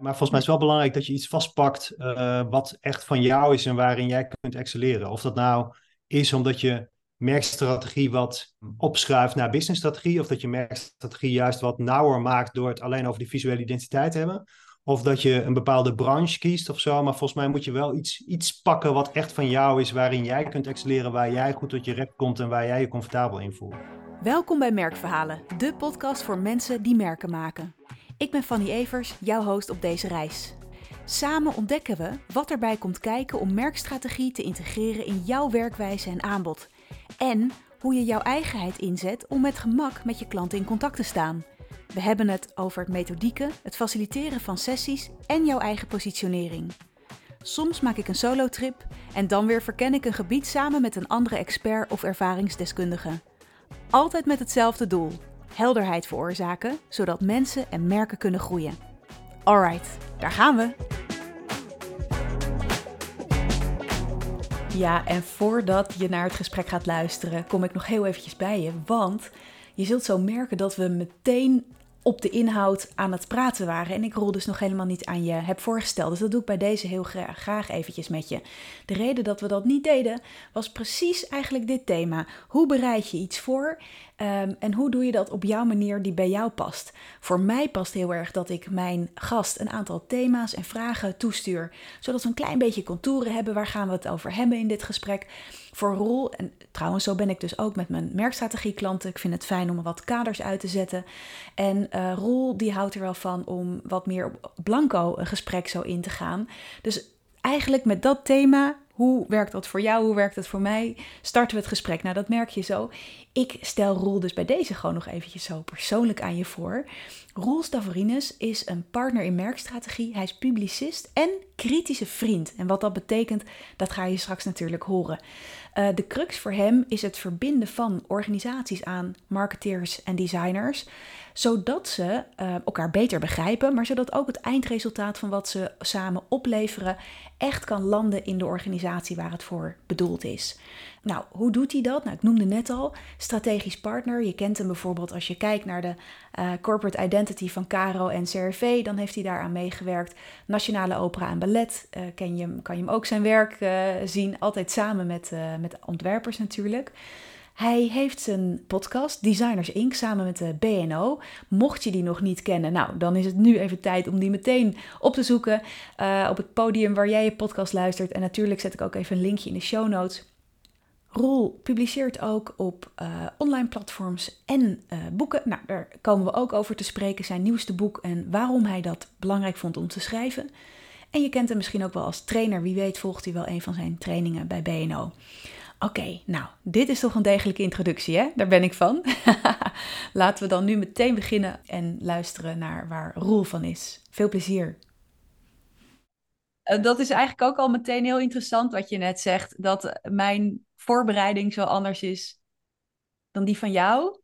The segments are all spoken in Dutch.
Maar volgens mij is het wel belangrijk dat je iets vastpakt wat echt van jou is en waarin jij kunt excelleren. Of dat nou is omdat je merkstrategie wat opschuift naar businessstrategie, of dat je merkstrategie juist wat nauwer maakt door het alleen over die visuele identiteit te hebben. Of dat je een bepaalde branche kiest of zo. Maar volgens mij moet je wel iets, iets pakken wat echt van jou is, waarin jij kunt excelleren, waar jij goed tot je recht komt en waar jij je comfortabel in voelt. Welkom bij Merkverhalen, de podcast voor mensen die merken maken. Ik ben Fanny Evers, jouw host op deze reis. Samen ontdekken we wat erbij komt kijken om merkstrategie te integreren in jouw werkwijze en aanbod. En hoe je jouw eigenheid inzet om met gemak met je klanten in contact te staan. We hebben het over het methodieken, het faciliteren van sessies en jouw eigen positionering. Soms maak ik een solo-trip en dan weer verken ik een gebied samen met een andere expert of ervaringsdeskundige. Altijd met hetzelfde doel: helderheid veroorzaken, zodat mensen en merken kunnen groeien. Alright, daar gaan we! Ja, en voordat je naar het gesprek gaat luisteren, kom ik nog heel eventjes bij je. Want je zult zo merken dat we meteen op de inhoud aan het praten waren. En ik rol dus nog helemaal niet aan je heb voorgesteld. Dus dat doe ik bij deze heel graag eventjes met je. De reden dat we dat niet deden, was precies eigenlijk dit thema. Hoe bereid je iets voor? Ehm, en hoe doe je dat op jouw manier die bij jou past? Voor mij past heel erg dat ik mijn gast een aantal thema's en vragen toestuur, zodat we een klein beetje contouren hebben. Waar gaan we het over hebben in dit gesprek? Voor Roel, en trouwens, zo ben ik dus ook met mijn merkstrategie-klanten. Ik vind het fijn om wat kaders uit te zetten. En uh, Roel, die houdt er wel van om wat meer blanco een gesprek zo in te gaan. Dus eigenlijk met dat thema hoe werkt dat voor jou? Hoe werkt dat voor mij? Starten we het gesprek. Nou, dat merk je zo. Ik stel Roel dus bij deze gewoon nog eventjes zo persoonlijk aan je voor. Roel Stavrinus is een partner in merkstrategie. Hij is publicist en kritische vriend. En wat dat betekent, dat ga je straks natuurlijk horen. Uh, de crux voor hem is het verbinden van organisaties aan marketeers en designers zodat ze uh, elkaar beter begrijpen, maar zodat ook het eindresultaat van wat ze samen opleveren echt kan landen in de organisatie waar het voor bedoeld is. Nou, hoe doet hij dat? Nou, ik noemde net al, strategisch partner. Je kent hem bijvoorbeeld als je kijkt naar de uh, corporate identity van Caro en CRV, dan heeft hij daaraan meegewerkt. Nationale Opera en Ballet, uh, ken je, kan je hem ook zijn werk zien, altijd samen met, met ontwerpers natuurlijk. Hij heeft zijn podcast Designers Inc. samen met de BNO. Mocht je die nog niet kennen, nou dan is het nu even tijd om die meteen op te zoeken op het podium waar jij je podcast luistert. En natuurlijk zet ik ook even een linkje in de show notes. Roel publiceert ook op online platforms en boeken. Nou, daar komen we ook over te spreken. Zijn nieuwste boek en waarom hij dat belangrijk vond om te schrijven. En je kent hem misschien ook wel als trainer. Wie weet volgt hij wel een van zijn trainingen bij BNO. Oké, nou, dit is toch een degelijke introductie, hè? Daar ben ik van. Laten we dan nu meteen beginnen en luisteren naar waar Roel van is. Veel plezier. Eh, dat is eigenlijk ook al meteen heel interessant wat je net zegt, dat mijn voorbereiding zo anders is dan die van jou.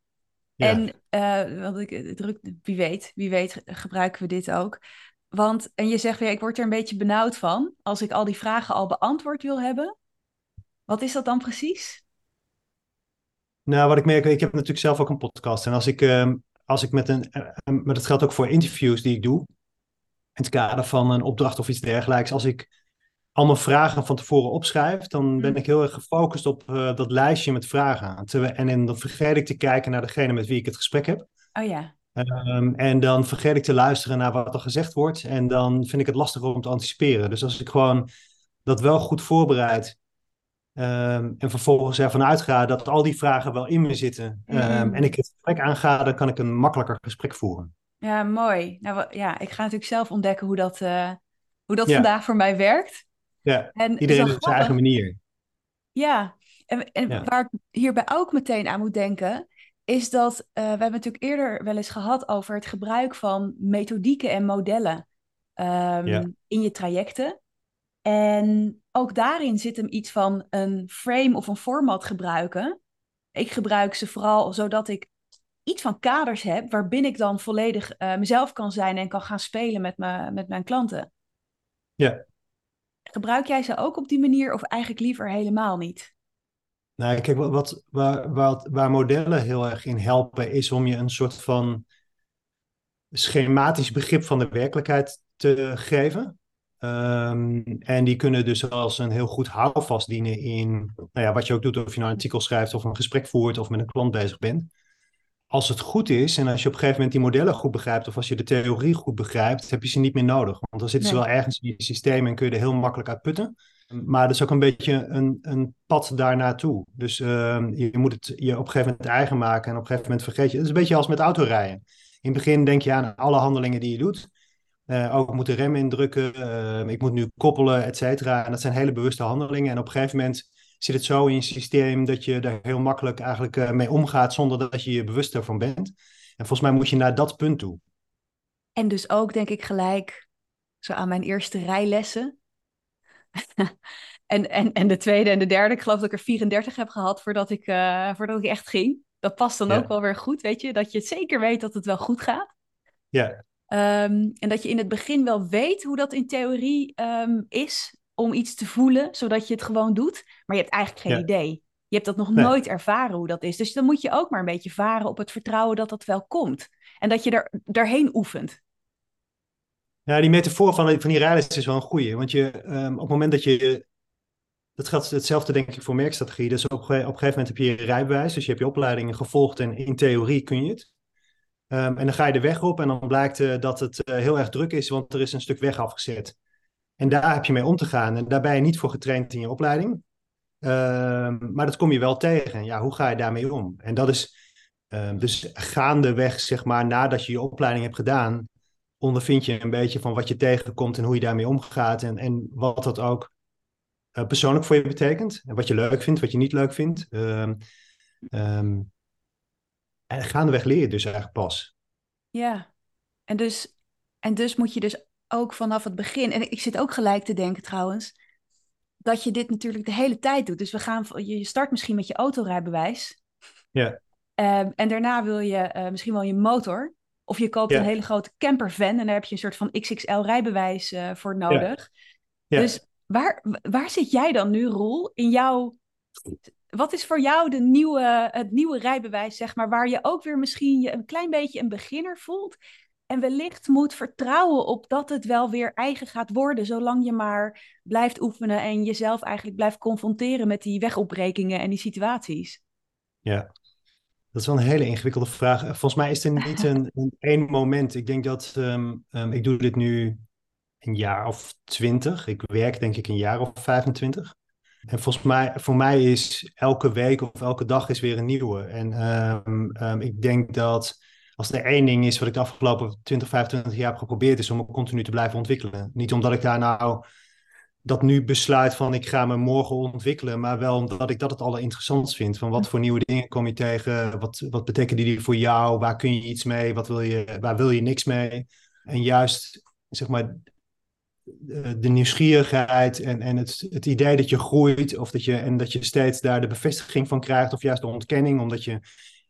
Ja. En uh, want ik druk, wie weet, wie weet gebruiken we dit ook. Want, en je zegt weer, ik word er een beetje benauwd van als ik al die vragen al beantwoord wil hebben. Wat is dat dan precies? Nou, wat ik merk, ik heb natuurlijk zelf ook een podcast. En als ik, ehm, als ik met een, uh, maar dat geldt ook voor interviews die ik doe, in het kader van een opdracht of iets dergelijks. Als ik al mijn vragen van tevoren opschrijf, dan ben mm. ik heel erg gefocust op uh, dat lijstje met vragen. En, en dan vergeet ik te kijken naar degene met wie ik het gesprek heb. Oh ja. Um, en dan vergeet ik te luisteren naar wat er gezegd wordt. En dan vind ik het lastiger om te anticiperen. Dus als ik gewoon dat wel goed voorbereid Um, en vervolgens ervan uitga dat al die vragen wel in me zitten. Um, en ik het gesprek aanga, dan kan ik een makkelijker gesprek voeren. Ja, mooi. Nou ja, ik ga natuurlijk zelf ontdekken hoe dat, uh, hoe dat vandaag voor mij werkt. Ja, en iedereen op zijn eigen manier. Ja, en, en ja. waar ik hierbij ook meteen aan moet denken, is dat uh, we hebben natuurlijk eerder wel eens gehad over het gebruik van methodieken en modellen um, ja. in je trajecten. En ook daarin zit hem iets van een frame of een format gebruiken. Ik gebruik ze vooral zodat ik iets van kaders heb waarbinnen ik dan volledig uh, mezelf kan zijn en kan gaan spelen met, me, met mijn klanten. Ja. Gebruik jij ze ook op die manier of eigenlijk liever helemaal niet? Nou, kijk, wat, wat, waar, waar, waar modellen heel erg in helpen, is om je een soort van schematisch begrip van de werkelijkheid te geven. Ehm, en die kunnen dus als een heel goed houvast dienen in nou ja, wat je ook doet, of je nou een artikel schrijft of een gesprek voert of met een klant bezig bent. Als het goed is en als je op een gegeven moment die modellen goed begrijpt of als je de theorie goed begrijpt, heb je ze niet meer nodig. Want dan zitten ze wel ergens in je systeem en kun je er heel makkelijk uit putten. Maar dat is ook een beetje een, een pad daar naartoe. Dus ehm, je moet het je op een gegeven moment eigen maken en op een gegeven moment vergeet je. Het is een beetje als met autorijden. In het begin denk je aan alle handelingen die je doet. Uh, ook moet de rem indrukken, uh, ik moet nu koppelen, et cetera. En dat zijn hele bewuste handelingen. En op een gegeven moment zit het zo in je systeem dat je daar heel makkelijk eigenlijk uh, mee omgaat zonder dat je je bewust ervan bent. En volgens mij moet je naar dat punt toe. En dus ook denk ik gelijk zo aan mijn eerste rijlessen. en, en, en de tweede en de derde, ik geloof dat ik er 34 heb gehad voordat ik, voordat ik echt ging. Dat past dan ook wel weer goed, weet je, dat je zeker weet dat het wel goed gaat. Ja. Um, en dat je in het begin wel weet hoe dat in theorie um, is om iets te voelen, zodat je het gewoon doet. Maar je hebt eigenlijk geen ja. idee. Je hebt dat nog nee. nooit ervaren hoe dat is. Dus dan moet je ook maar een beetje varen op het vertrouwen dat dat wel komt. En dat je er, daarheen oefent. Ja, die metafoor van, van die rijles is wel een goeie. Want je, um, op het moment dat je... Dat geldt hetzelfde denk ik voor merkstrategie. Dus op, op een gegeven moment heb je je rijbewijs. Dus je hebt je opleidingen gevolgd en in theorie kun je het. Um, en dan ga je de weg op en dan blijkt uh, dat het uh, heel erg druk is, want er is een stuk weg afgezet. En daar heb je mee om te gaan. En daar ben je niet voor getraind in je opleiding. Um, maar dat kom je wel tegen. Ja, hoe ga je daarmee om? En dat is dus gaandeweg, zeg maar, nadat je je opleiding hebt gedaan, ondervind je een beetje van wat je tegenkomt en hoe je daarmee omgaat. En, en wat dat ook uh, persoonlijk voor je betekent. En wat je leuk vindt, wat je niet leuk vindt. Um, en gaandeweg leer je dus eigenlijk pas. Ja, en dus, en dus moet je dus ook vanaf het begin, en ik zit ook gelijk te denken trouwens, dat je dit natuurlijk de hele tijd doet. Dus we gaan, je start misschien met je autorijbewijs. Ja. Um, en daarna wil je uh, misschien wel je motor. Of je koopt ja. een hele grote campervan en daar heb je een soort van XXL rijbewijs uh, voor nodig. Ja. Ja. Dus waar, waar zit jij dan nu, Roel, in jouw wat is voor jou de nieuwe, het nieuwe rijbewijs, zeg maar, waar je ook weer misschien je een klein beetje een beginner voelt en wellicht moet vertrouwen op dat het wel weer eigen gaat worden, zolang je maar blijft oefenen en jezelf eigenlijk blijft confronteren met die wegopbrekingen en die situaties? Ja, dat is wel een hele ingewikkelde vraag. Volgens mij is er niet een, een één moment. Ik denk dat um, um, ik doe dit nu een jaar of twintig. Ik werk denk ik een jaar of 25. En volgens mij, voor mij is elke week of elke dag is weer een nieuwe. En um, um, ik denk dat als er één ding is wat ik de afgelopen 20, 25 jaar heb geprobeerd, is om me continu te blijven ontwikkelen. Niet omdat ik daar nou dat nu besluit van ik ga me morgen ontwikkelen, maar wel omdat ik dat het allerinteressantst vind. Van wat voor nieuwe dingen kom je tegen? Wat, wat betekenen die voor jou? Waar kun je iets mee? Wat wil je, waar wil je niks mee? En juist, zeg maar, de nieuwsgierigheid en, en het, het idee dat je groeit of dat je, en dat je steeds daar de bevestiging van krijgt of juist de ontkenning omdat je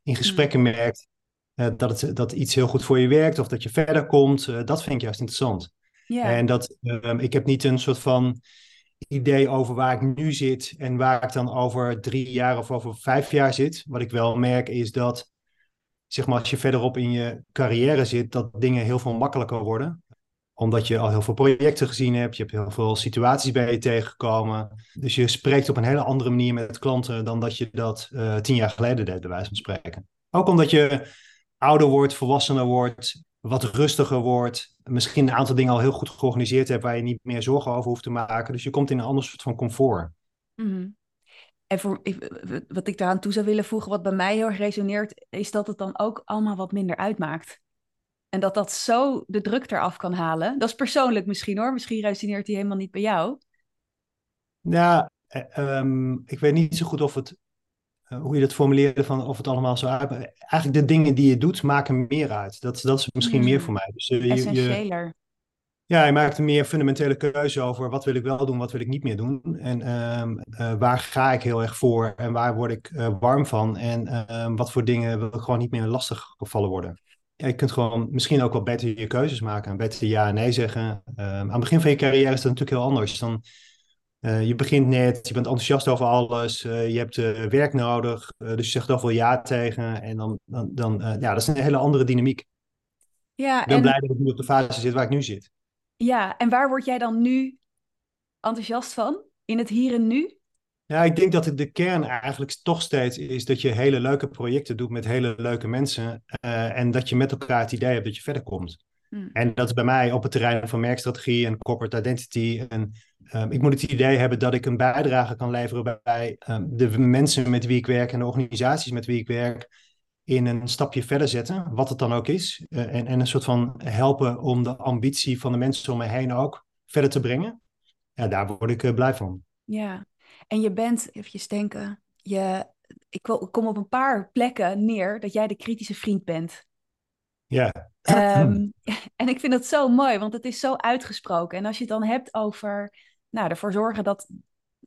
in gesprekken mm. merkt uh, dat, het, dat iets heel goed voor je werkt of dat je verder komt, uh, dat vind ik juist interessant. En dat, um, ik heb niet een soort van idee over waar ik nu zit en waar ik dan over drie jaar of over vijf jaar zit. Wat ik wel merk is dat, zeg maar, als je verderop in je carrière zit, dat dingen heel veel makkelijker worden omdat je al heel veel projecten gezien hebt, je hebt heel veel situaties bij je tegengekomen. Dus je spreekt op een hele andere manier met klanten dan dat je dat uh, tien jaar geleden deed, bij wijze van spreken. Ook omdat je ouder wordt, volwassener wordt, wat rustiger wordt. Misschien een aantal dingen al heel goed georganiseerd hebt waar je niet meer zorgen over hoeft te maken. Dus je komt in een ander soort van comfort. Mm -hmm. En voor, wat ik daaraan toe zou willen voegen, wat bij mij heel erg resoneert, is dat het dan ook allemaal wat minder uitmaakt. En dat dat zo de druk eraf kan halen. Dat is persoonlijk misschien hoor. Misschien resoneert hij helemaal niet bij jou. Ja, um, ik weet niet zo goed of het, hoe je dat formuleerde, van of het allemaal zo uit. Eigenlijk de dingen die je doet, maken meer uit. Dat, dat is misschien meer voor mij. Dus, uh, je, ja, je maakt een meer fundamentele keuze over wat wil ik wel doen, wat wil ik niet meer doen. En um, uh, waar ga ik heel erg voor en waar word ik warm van. En um, wat voor dingen wil ik gewoon niet meer lastig gevallen worden ja, je kunt gewoon misschien ook wel beter je keuzes maken en beter ja en nee zeggen. Um, aan het begin van je carrière is dat natuurlijk heel anders. Dan, je begint net, je bent enthousiast over alles, uh, je hebt uh, werk nodig, dus je zegt toch wel ja tegen. En dan, dan, dan ja, dat is een hele andere dynamiek. Ja, ik ben en... blij dat ik nu op de fase zit waar ik nu zit. Ja, en waar word jij dan nu enthousiast van? In het hier en nu? Ja, ik denk dat de kern eigenlijk toch steeds is dat je hele leuke projecten doet met hele leuke mensen. Uh, en dat je met elkaar het idee hebt dat je verder komt. Hmm. En dat is bij mij op het terrein van merkstrategie en corporate identity. En um, ik moet het idee hebben dat ik een bijdrage kan leveren bij um, de mensen met wie ik werk en de organisaties met wie ik werk. In een stapje verder zetten, wat het dan ook is. Uh, en, en een soort van helpen om de ambitie van de mensen om me heen ook verder te brengen. Ja, daar word ik uh, blij van. Ja, en je bent, even denken, je, ik kom op een paar plekken neer dat jij de kritische vriend bent. Ja. Um, en ik vind dat zo mooi, want het is zo uitgesproken. En als je het dan hebt over nou, ervoor zorgen dat,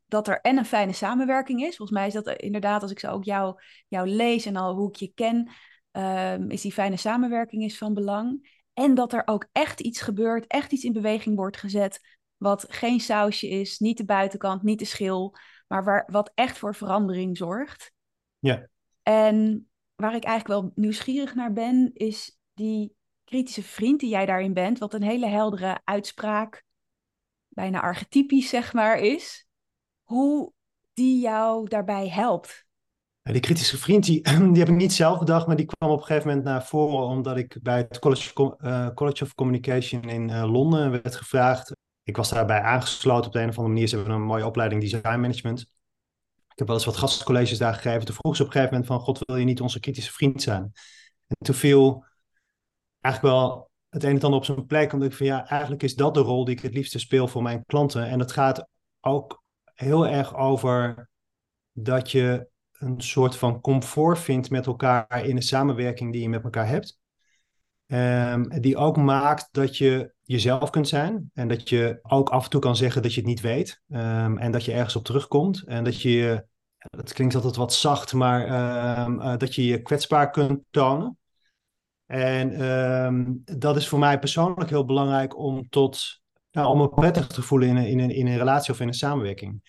dat er en een fijne samenwerking is. Volgens mij is dat inderdaad, als ik zo ook jou, jou lees en al hoe ik je ken, um, is die fijne samenwerking is van belang. En dat er ook echt iets gebeurt, echt iets in beweging wordt gezet wat geen sausje is, niet de buitenkant, niet de schil, maar waar, wat echt voor verandering zorgt. Ja. En waar ik eigenlijk wel nieuwsgierig naar ben, is die kritische vriend die jij daarin bent, wat een hele heldere uitspraak, bijna archetypisch zeg maar, is. Hoe die jou daarbij helpt. Die kritische vriend, die, heb ik niet zelf bedacht, maar die kwam op een gegeven moment naar voren omdat ik bij het College, uh, College of Communication in uh, Londen werd gevraagd ik was daarbij aangesloten op de een of andere manier. Ze hebben een mooie opleiding design management. Ik heb wel eens wat gastcolleges daar gegeven. Toen vroeg ze op een gegeven moment van, God, wil je niet onze kritische vriend zijn? En toen viel eigenlijk wel het een en ander op zijn plek. Omdat ik van, ja, eigenlijk is dat de rol die ik het liefste speel voor mijn klanten. En het gaat ook heel erg over dat je een soort van comfort vindt met elkaar in de samenwerking die je met elkaar hebt. Um, die ook maakt dat je jezelf kunt zijn. En dat je ook af en toe kan zeggen dat je het niet weet. Um, en dat je ergens op terugkomt. En dat je, dat klinkt altijd wat zacht, maar um, uh, dat je je kwetsbaar kunt tonen. En dat is voor mij persoonlijk heel belangrijk om tot, nou, om me prettig te voelen in een, in een, in een relatie of in een samenwerking.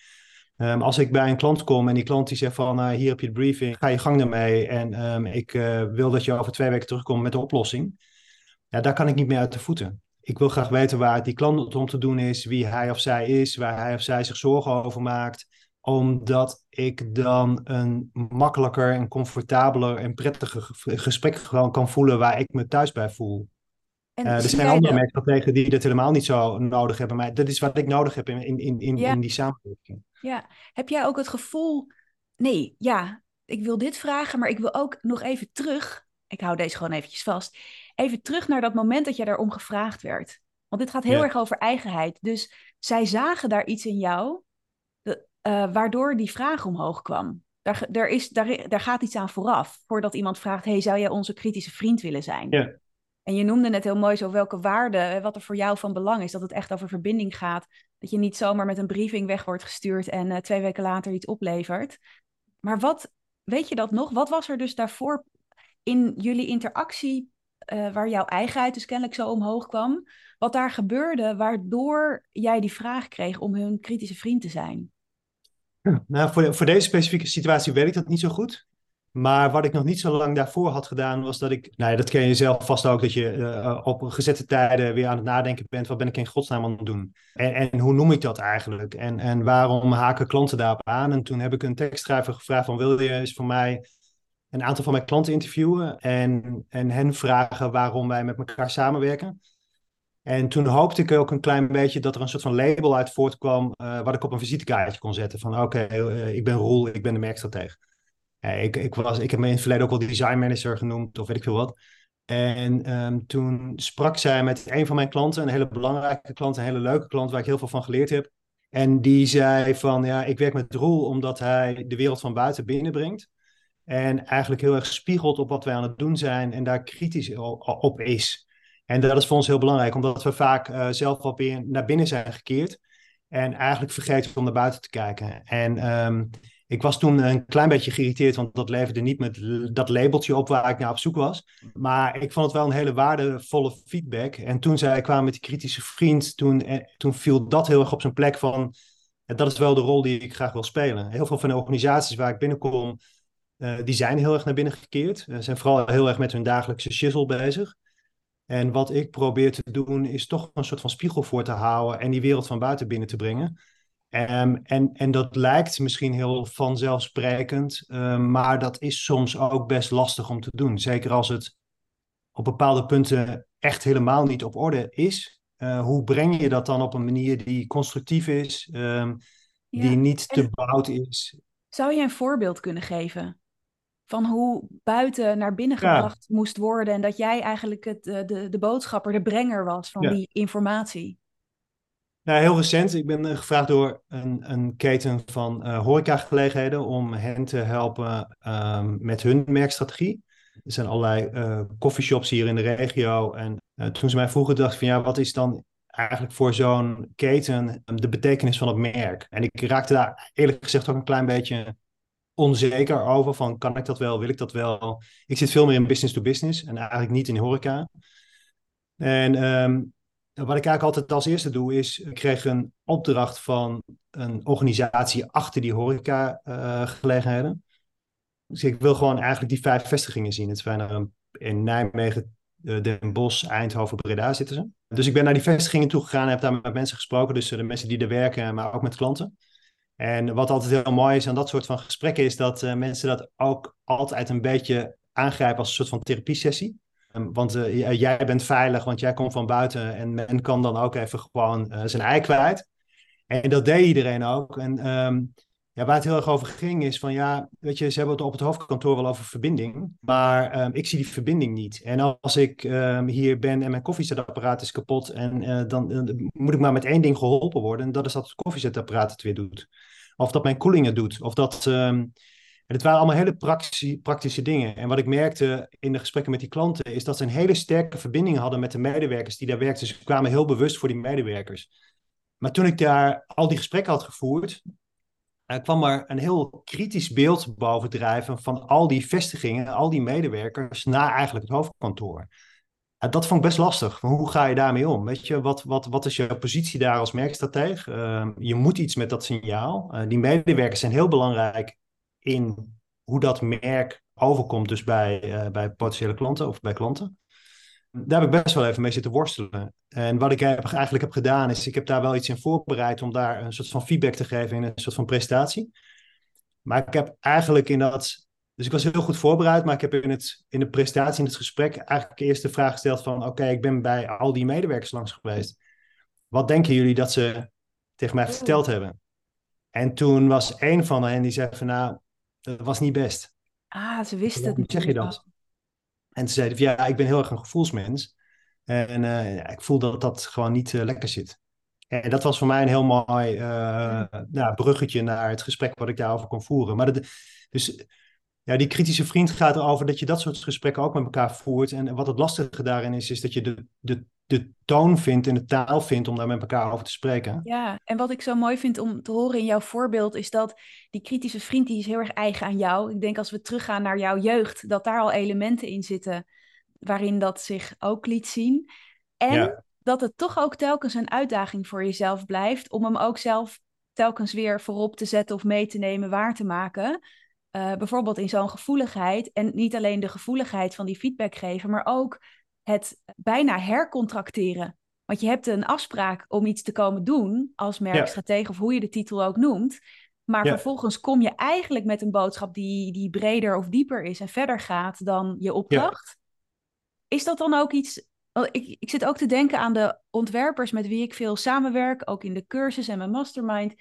Um, als ik bij een klant kom en die klant die zegt van uh, hier heb je de briefing, ga je gang daarmee en um, ik uh, wil dat je over twee weken terugkomt met de oplossing ja, daar kan ik niet meer uit de voeten. Ik wil graag weten waar die klant om te doen is, wie hij of zij is, waar hij of zij zich zorgen over maakt. Omdat ik dan een makkelijker en comfortabeler en prettiger gesprek gewoon kan voelen waar ik me thuis bij voel. En uh, er zijn andere mensen tegen die dat helemaal niet zo nodig hebben. Maar dat is wat ik nodig heb in, in, in, in die samenwerking. Ja, heb jij ook het gevoel, nee, ja, ik wil dit vragen, maar ik wil ook nog even terug. Ik hou deze gewoon eventjes vast even terug naar dat moment dat je daarom gevraagd werd. Want dit gaat heel erg over eigenheid. Dus zij zagen daar iets in jou, uh, waardoor die vraag omhoog kwam. Daar, daar, is, daar, daar gaat iets aan vooraf, voordat iemand vraagt: hey, zou jij onze kritische vriend willen zijn? Ja. En je noemde net heel mooi zo welke waarde, wat er voor jou van belang is. Dat het echt over verbinding gaat. Dat je niet zomaar met een briefing weg wordt gestuurd en uh, twee weken later iets oplevert. Maar wat, weet je dat nog? Wat was er dus daarvoor in jullie interactie uh, waar jouw eigenheid dus kennelijk zo omhoog kwam. Wat daar gebeurde, waardoor jij die vraag kreeg om hun kritische vriend te zijn. Nou, voor, voor deze specifieke situatie ik dat niet zo goed. Maar wat ik nog niet zo lang daarvoor had gedaan, was dat ik, nou ja, dat ken je zelf vast ook, dat je uh, op gezette tijden weer aan het nadenken bent, wat ben ik in godsnaam aan het doen? En, en hoe noem ik dat eigenlijk? En, en waarom haken klanten daarop aan? En toen heb ik een tekstschrijver gevraagd van, wil je eens voor mij een aantal van mijn klanten interviewen en, en hen vragen waarom wij met elkaar samenwerken. En toen hoopte ik ook een klein beetje dat er een soort van label uit voortkwam, uh, wat ik op een visitekaartje kon zetten. Van oké, eh, ik ben Roel, ik ben de merkstratege. Uh, ik, ik, was, ik heb me in het verleden ook wel design manager genoemd, of weet ik veel wat. En um, toen sprak zij met een van mijn klanten, een hele belangrijke klant, een hele leuke klant, waar ik heel veel van geleerd heb. En die zei van, ja, ik werk met Roel omdat hij de wereld van buiten binnenbrengt. En eigenlijk heel erg spiegelt op wat wij aan het doen zijn en daar kritisch op is. En dat is voor ons heel belangrijk, omdat we vaak uh, zelf wel weer naar binnen zijn gekeerd. En eigenlijk vergeten om naar buiten te kijken. En um, ik was toen een klein beetje geïrriteerd, want dat leverde niet met dat labeltje op waar ik naar op zoek was. Maar ik vond het wel een hele waardevolle feedback. En toen zij kwamen met die kritische vriend, toen, eh, toen viel dat heel erg op zijn plek van... Dat is wel de rol die ik graag wil spelen. Heel veel van de organisaties waar ik binnenkom, die zijn heel erg naar binnen gekeerd. Ze zijn vooral heel erg met hun dagelijkse shizzle bezig. En wat ik probeer te doen, is toch een soort van spiegel voor te houden en die wereld van buiten binnen te brengen. Um, en, en dat lijkt misschien heel vanzelfsprekend, um, maar dat is soms ook best lastig om te doen. Zeker als het op bepaalde punten echt helemaal niet op orde is. Uh, hoe breng je dat dan op een manier die constructief is, um, ja. die niet te bout is? Zou je een voorbeeld kunnen geven van hoe buiten naar binnen gebracht ja. moest worden en dat jij eigenlijk het, de, de, de boodschapper, de brenger was van ja. die informatie? Nou, heel recent. Ik ben gevraagd door een, een keten van uh, horecagelegenheden om hen te helpen um, met hun merkstrategie. Er zijn allerlei uh, coffeeshops hier in de regio. En uh, toen ze mij vroegen, dacht ik van ja, wat is dan eigenlijk voor zo'n keten de betekenis van het merk? En ik raakte daar eerlijk gezegd ook een klein beetje onzeker over. Van kan ik dat wel? Wil ik dat wel? Ik zit veel meer in business to business en eigenlijk niet in horeca. En um, wat ik eigenlijk altijd als eerste doe, is ik kreeg een opdracht van een organisatie achter die horeca-gelegenheden. Uh, dus ik wil gewoon eigenlijk die vijf vestigingen zien. Het zijn er in Nijmegen, uh, Den Bosch, Eindhoven, Breda zitten ze. Dus ik ben naar die vestigingen toe gegaan en heb daar met mensen gesproken. Dus de mensen die er werken, maar ook met klanten. En wat altijd heel mooi is aan dat soort van gesprekken, is dat uh, mensen dat ook altijd een beetje aangrijpen als een soort van therapiesessie. Um, want uh, jij bent veilig, want jij komt van buiten en men kan dan ook even gewoon uh, zijn ei kwijt. En dat deed iedereen ook. En um, ja, waar het heel erg over ging is van ja, weet je, ze hebben het op het hoofdkantoor wel over verbinding, maar um, ik zie die verbinding niet. En als ik hier ben en mijn koffiezetapparaat is kapot en dan moet ik maar met één ding geholpen worden en dat is dat het koffiezetapparaat het weer doet. Of dat mijn koeling het doet. Of dat en het waren allemaal hele praktische, praktische dingen. En wat ik merkte in de gesprekken met die klanten, is dat ze een hele sterke verbinding hadden met de medewerkers die daar werkten. Ze kwamen heel bewust voor die medewerkers. Maar toen ik daar al die gesprekken had gevoerd, er kwam er een heel kritisch beeld bovendrijven van al die vestigingen, al die medewerkers, naar eigenlijk het hoofdkantoor. Dat vond ik best lastig. Hoe ga je daarmee om? Weet je, wat, wat, wat is jouw positie daar als merkstratege? Uh, je moet iets met dat signaal. Uh, die medewerkers zijn heel belangrijk in hoe dat merk overkomt dus bij, uh, bij potentiële klanten of bij klanten. Daar heb ik best wel even mee zitten worstelen. En wat ik heb, eigenlijk heb gedaan is, ik heb daar wel iets in voorbereid om daar een soort van feedback te geven in een soort van presentatie. Maar ik heb eigenlijk in dat, dus ik was heel goed voorbereid, maar ik heb in, het, in de presentatie, in het gesprek, eigenlijk eerst de vraag gesteld van, oké, ik ben bij al die medewerkers langs geweest. Wat denken jullie dat ze tegen mij verteld hebben? En toen was een van hen die zei van, nou, dat was niet best. Ah, ze wisten het niet. zeg je dat? En ze zeiden, ja, ik ben heel erg een gevoelsmens. En uh, ik voel dat dat gewoon niet uh, lekker zit. En dat was voor mij een heel mooi uh, nou, bruggetje naar het gesprek wat ik daarover kon voeren. Maar dat, dus ja, die kritische vriend gaat erover dat je dat soort gesprekken ook met elkaar voert. En wat het lastige daarin is, is dat je de, de de toon vindt en de taal vindt om daar met elkaar over te spreken. Ja, en wat ik zo mooi vind om te horen in jouw voorbeeld is dat die kritische vriend die is heel erg eigen aan jou. Ik denk als we teruggaan naar jouw jeugd, dat daar al elementen in zitten waarin dat zich ook liet zien. En dat het toch ook telkens een uitdaging voor jezelf blijft om hem ook zelf telkens weer voorop te zetten of mee te nemen, waar te maken. Uh, bijvoorbeeld in zo'n gevoeligheid. En niet alleen de gevoeligheid van die feedback geven, maar ook het bijna hercontracteren. Want je hebt een afspraak om iets te komen doen als merkstratege, ja. of hoe je de titel ook noemt. Maar ja. vervolgens kom je eigenlijk met een boodschap die, die breder of dieper is en verder gaat dan je opdracht. Ja. Is dat dan ook iets. Ik, ik zit ook te denken aan de ontwerpers met wie ik veel samenwerk, ook in de cursus en mijn mastermind.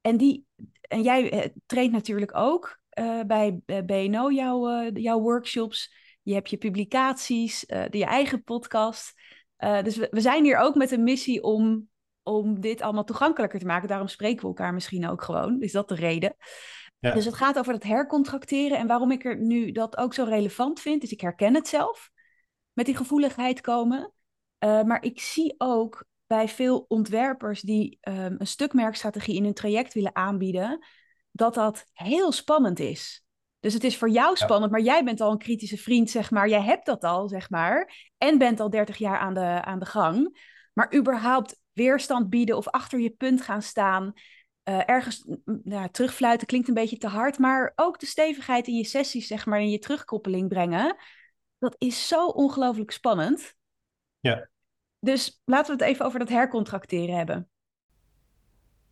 En, die, en jij eh, traint natuurlijk ook uh, bij BNO jouw, uh, jouw workshops. Je hebt je publicaties, je eigen podcast. Dus we, we, zijn hier ook met een missie om, om dit allemaal toegankelijker te maken. Daarom spreken we elkaar misschien ook gewoon. Is dat de reden? Ja. Dus het gaat over het hercontracteren. En waarom ik er nu dat ook zo relevant vind, is ik herken het zelf. Met die gevoeligheid komen. Uh, maar ik zie ook bij veel ontwerpers die um, een stuk merkstrategie in hun traject willen aanbieden, dat dat heel spannend is. Dus het is voor jou spannend, maar jij bent al een kritische vriend, zeg maar. Jij hebt dat al, zeg maar. En bent al 30 jaar aan de, aan de gang. Maar überhaupt weerstand bieden of achter je punt gaan staan. Uh, ergens nou, terugfluiten klinkt een beetje te hard, maar ook de stevigheid in je sessies, zeg maar, in je terugkoppeling brengen. Dat is zo ongelooflijk spannend. Ja. Dus laten we het even over dat hercontracteren hebben.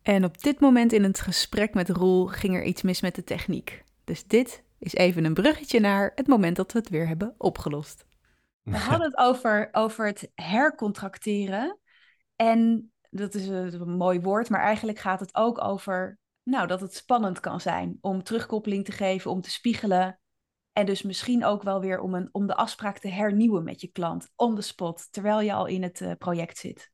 En op dit moment in het gesprek met Roel ging er iets mis met de techniek. Dus dit is even een bruggetje naar het moment dat we het weer hebben opgelost. We hadden het over, over het hercontracteren. En dat is een, een mooi woord, maar eigenlijk gaat het ook over nou, dat het spannend kan zijn om terugkoppeling te geven, om te spiegelen. En dus misschien ook wel weer om, een, om de afspraak te hernieuwen met je klant, on the spot, terwijl je al in het uh, project zit.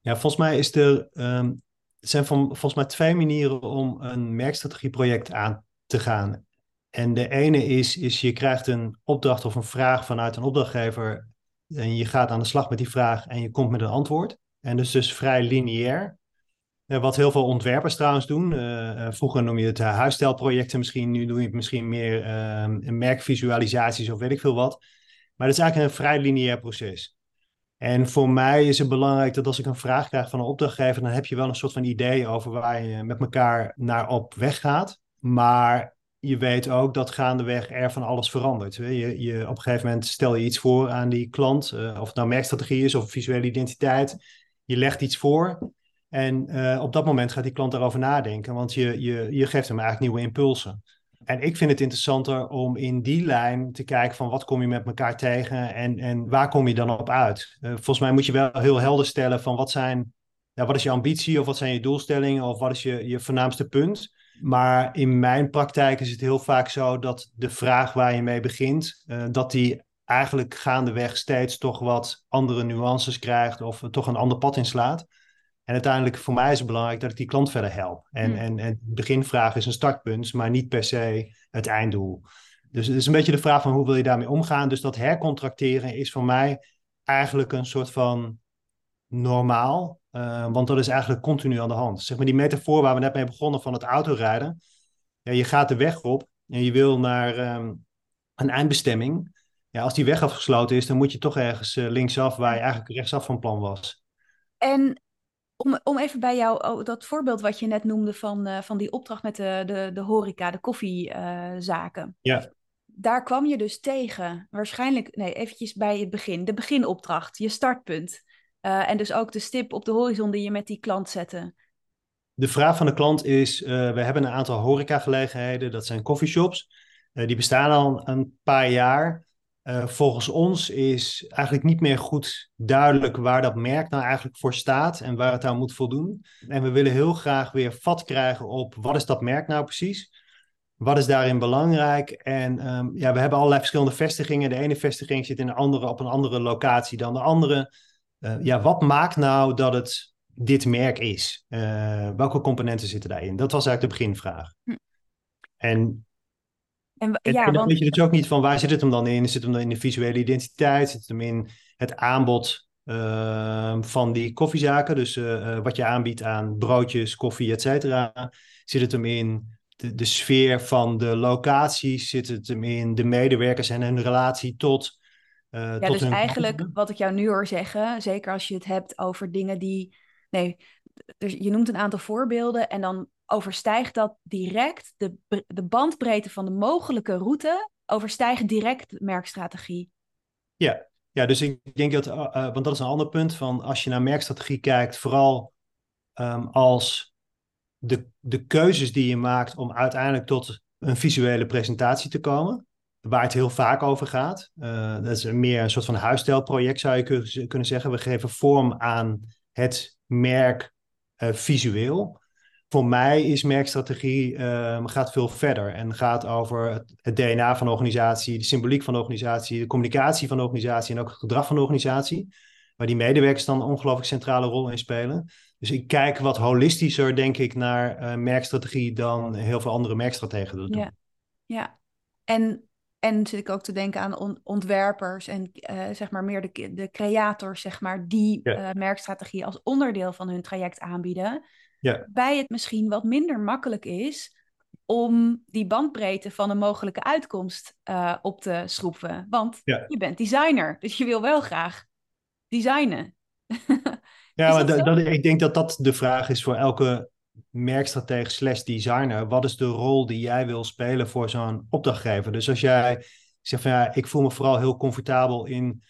Ja, volgens mij is er, um, zijn volgens mij twee manieren om een merkstrategieproject aan te gaan. En de ene is, is je krijgt een opdracht of een vraag vanuit een opdrachtgever en je gaat aan de slag met die vraag en je komt met een antwoord. En dus dus vrij lineair. Uh, wat heel veel ontwerpers trouwens doen. Uh, vroeger noem je het huisstijlprojecten misschien, nu doe je het misschien meer ehm, merkvisualisaties of weet ik veel wat. Maar dat is eigenlijk een vrij lineair proces. En voor mij is het belangrijk dat als ik een vraag krijg van een opdrachtgever, dan heb je wel een soort van idee over waar je met elkaar naar op weg gaat. Maar je weet ook dat gaandeweg er van alles verandert. Je, je, op een gegeven moment stel je iets voor aan die klant, uh, of het nou merkstrategie is of visuele identiteit. Je legt iets voor en uh, op dat moment gaat die klant daarover nadenken, want je, je, je geeft hem eigenlijk nieuwe impulsen. En ik vind het interessanter om in die lijn te kijken van wat kom je met elkaar tegen en, en waar kom je dan op uit. Uh, volgens mij moet je wel heel helder stellen van wat zijn, ja, wat is je ambitie of wat zijn je doelstellingen of wat is je, je voornaamste punt. Maar in mijn praktijk is het heel vaak zo dat de vraag waar je mee begint, uh, dat die eigenlijk gaandeweg steeds toch wat andere nuances krijgt of toch een ander pad inslaat. En uiteindelijk voor mij is het belangrijk dat ik die klant verder help. En, hmm. en, en beginvraag is een startpunt, maar niet per se het einddoel. Dus het is een beetje de vraag van hoe wil je daarmee omgaan. Dus dat hercontracteren is voor mij eigenlijk een soort van normaal. Uh, want dat is eigenlijk continu aan de hand. Zeg maar die metafoor waar we net mee begonnen van het autorijden. Ja, je gaat de weg op en je wil naar um, een eindbestemming. Ja, als die weg afgesloten is, dan moet je toch ergens uh, linksaf waar je eigenlijk rechtsaf van plan was. En om, om even bij jou, oh, dat voorbeeld wat je net noemde van, uh, van die opdracht met de, de, de horeca, de koffiezaken. Ja. Daar kwam je dus tegen, waarschijnlijk, nee, eventjes bij het begin, de beginopdracht, je startpunt. Uh, en dus ook de stip op de horizon die je met die klant zette. De vraag van de klant is, we hebben een aantal horecagelegenheden, dat zijn coffeeshops. die bestaan al een paar jaar. Uh, volgens ons is eigenlijk niet meer goed duidelijk waar dat merk nou eigenlijk voor staat en waar het aan moet voldoen. En we willen heel graag weer vat krijgen op wat is dat merk nou precies? Wat is daarin belangrijk? En um, ja, we hebben allerlei verschillende vestigingen. De ene vestiging zit in een andere, op een andere locatie dan de andere. Uh, ja, wat maakt nou dat het dit merk is? Uh, welke componenten zitten daarin? Dat was eigenlijk de beginvraag. Hm. En en, ja, en dan want... weet je dus ook niet van waar zit het hem dan in? Zit het hem dan in de visuele identiteit? Zit het hem in het aanbod uh, van die koffiezaken? Dus uh, wat je aanbiedt aan broodjes, koffie, et cetera. Zit het hem in de, de, sfeer van de locaties? Zit het hem in de medewerkers en hun relatie tot... Uh, ja, tot dus hun eigenlijk wat ik jou nu hoor zeggen, zeker als je het hebt over dingen die... Nee, dus je noemt een aantal voorbeelden en dan overstijgt dat direct de, de bandbreedte van de mogelijke route, overstijgt direct merkstrategie. Ja, ja dus ik denk dat, uh, want dat is een ander punt, van als je naar merkstrategie kijkt, vooral um, als de, de keuzes die je maakt om uiteindelijk tot een visuele presentatie te komen, waar het heel vaak over gaat. Uh, dat is meer een soort van huisstijlproject, zou je kunnen zeggen. We geven vorm aan het merk visueel voor mij is merkstrategie uh, gaat veel verder en gaat over het, het, DNA van de organisatie, de symboliek van de organisatie, de communicatie van de organisatie en ook het gedrag van de organisatie, waar die medewerkers dan een ongelooflijk centrale rol in spelen. Dus ik kijk wat holistischer, denk ik, naar uh, merkstrategie dan heel veel andere merkstrategen dat doen. Ja, ja. En, en zit ik ook te denken aan on ontwerpers en uh, zeg maar meer de, de creators, zeg maar, die ja. merkstrategie als onderdeel van hun traject aanbieden ja. bij het misschien wat minder makkelijk is om die bandbreedte van een mogelijke uitkomst uh, op te schroeven. Want ja. je bent designer, dus je wil wel graag designen. ja, maar dat dat, ik denk dat dat de vraag is voor elke merkstratege slash designer. Wat is de rol die jij wil spelen voor zo'n opdrachtgever? Dus als jij zegt van ja, ik voel me vooral heel comfortabel in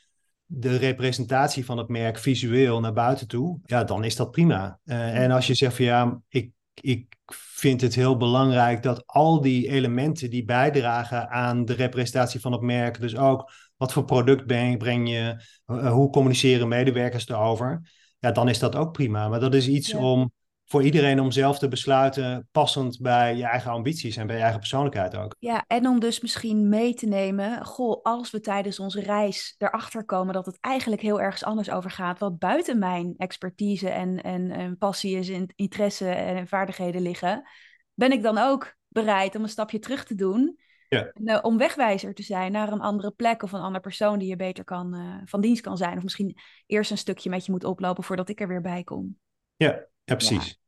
de representatie van het merk visueel naar buiten toe, ja, dan is dat prima. Uh, en als je zegt van ja, ik, ik vind het heel belangrijk dat al die elementen die bijdragen aan de representatie van het merk, dus ook wat voor product breng, breng je, uh, hoe communiceren medewerkers erover, ja, dan is dat ook prima. Maar dat is iets ja. om voor iedereen om zelf te besluiten, passend bij je eigen ambities en bij je eigen persoonlijkheid ook. Ja, en om dus misschien mee te nemen, goh, als we tijdens onze reis erachter komen dat het eigenlijk heel ergens anders over gaat, wat buiten mijn expertise en, en, en passie is, en interesse en vaardigheden liggen, ben ik dan ook bereid om een stapje terug te doen. Ja. En, uh, om wegwijzer te zijn naar een andere plek of een andere persoon die je beter kan, uh, van dienst kan zijn. Of misschien eerst een stukje met je moet oplopen voordat ik er weer bij kom. Ja, ja, precies.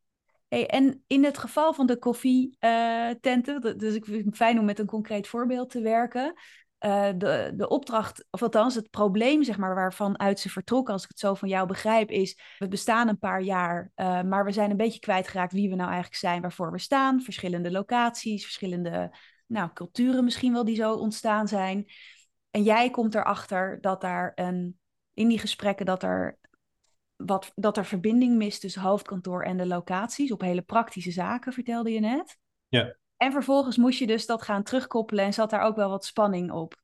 Hey, en in het geval van de koffietenten, uh, dus ik vind het fijn om met een concreet voorbeeld te werken. Uh, de, de opdracht, of althans het probleem, zeg maar, waarvan uit ze vertrokken, als ik het zo van jou begrijp, is: we bestaan een paar jaar, uh, maar we zijn een beetje kwijtgeraakt wie we nou eigenlijk zijn, waarvoor we staan. Verschillende locaties, verschillende nou, culturen misschien wel die zo ontstaan zijn. En jij komt erachter dat daar een, in die gesprekken, dat er wat, dat er verbinding mist tussen hoofdkantoor en de locaties op hele praktische zaken, vertelde je net. Ja. En vervolgens moest je dus dat gaan terugkoppelen en zat daar ook wel wat spanning op.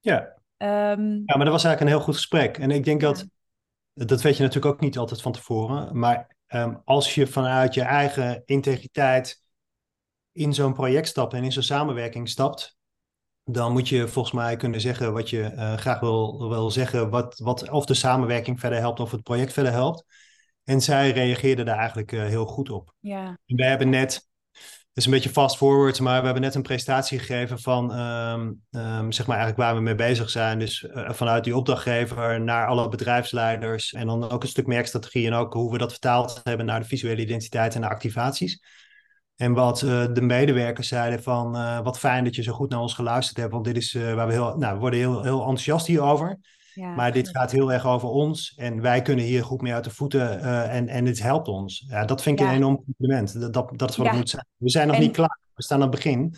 Ja. Um, ja, maar dat was eigenlijk een heel goed gesprek. En ik denk ja. dat, dat weet je natuurlijk ook niet altijd van tevoren, maar um, als je vanuit je eigen integriteit in zo'n project stapt en in zo'n samenwerking stapt, dan moet je volgens mij kunnen zeggen wat je uh, graag wil, wil zeggen, wat, wat of de samenwerking verder helpt of het project verder helpt. En zij reageerde daar eigenlijk uh, heel goed op. Ja. En wij hebben net, het is een beetje fast forward, maar we hebben net een presentatie gegeven van, um, um, zeg maar eigenlijk waar we mee bezig zijn. Dus uh, vanuit die opdrachtgever naar alle bedrijfsleiders en dan ook een stuk merkstrategie en ook hoe we dat vertaald hebben naar de visuele identiteit en de activaties. En wat uh, de medewerkers zeiden van uh, wat fijn dat je zo goed naar ons geluisterd hebt. Want dit is uh, waar we heel, nou, we worden heel, heel enthousiast hierover. Ja, maar dit gaat heel erg over ons. En wij kunnen hier goed mee uit de voeten. en, en het helpt ons. Ja, dat vind ik ja. een enorm compliment. Dat, dat, dat is wat het moet zijn. We zijn nog en... niet klaar. We staan aan het begin.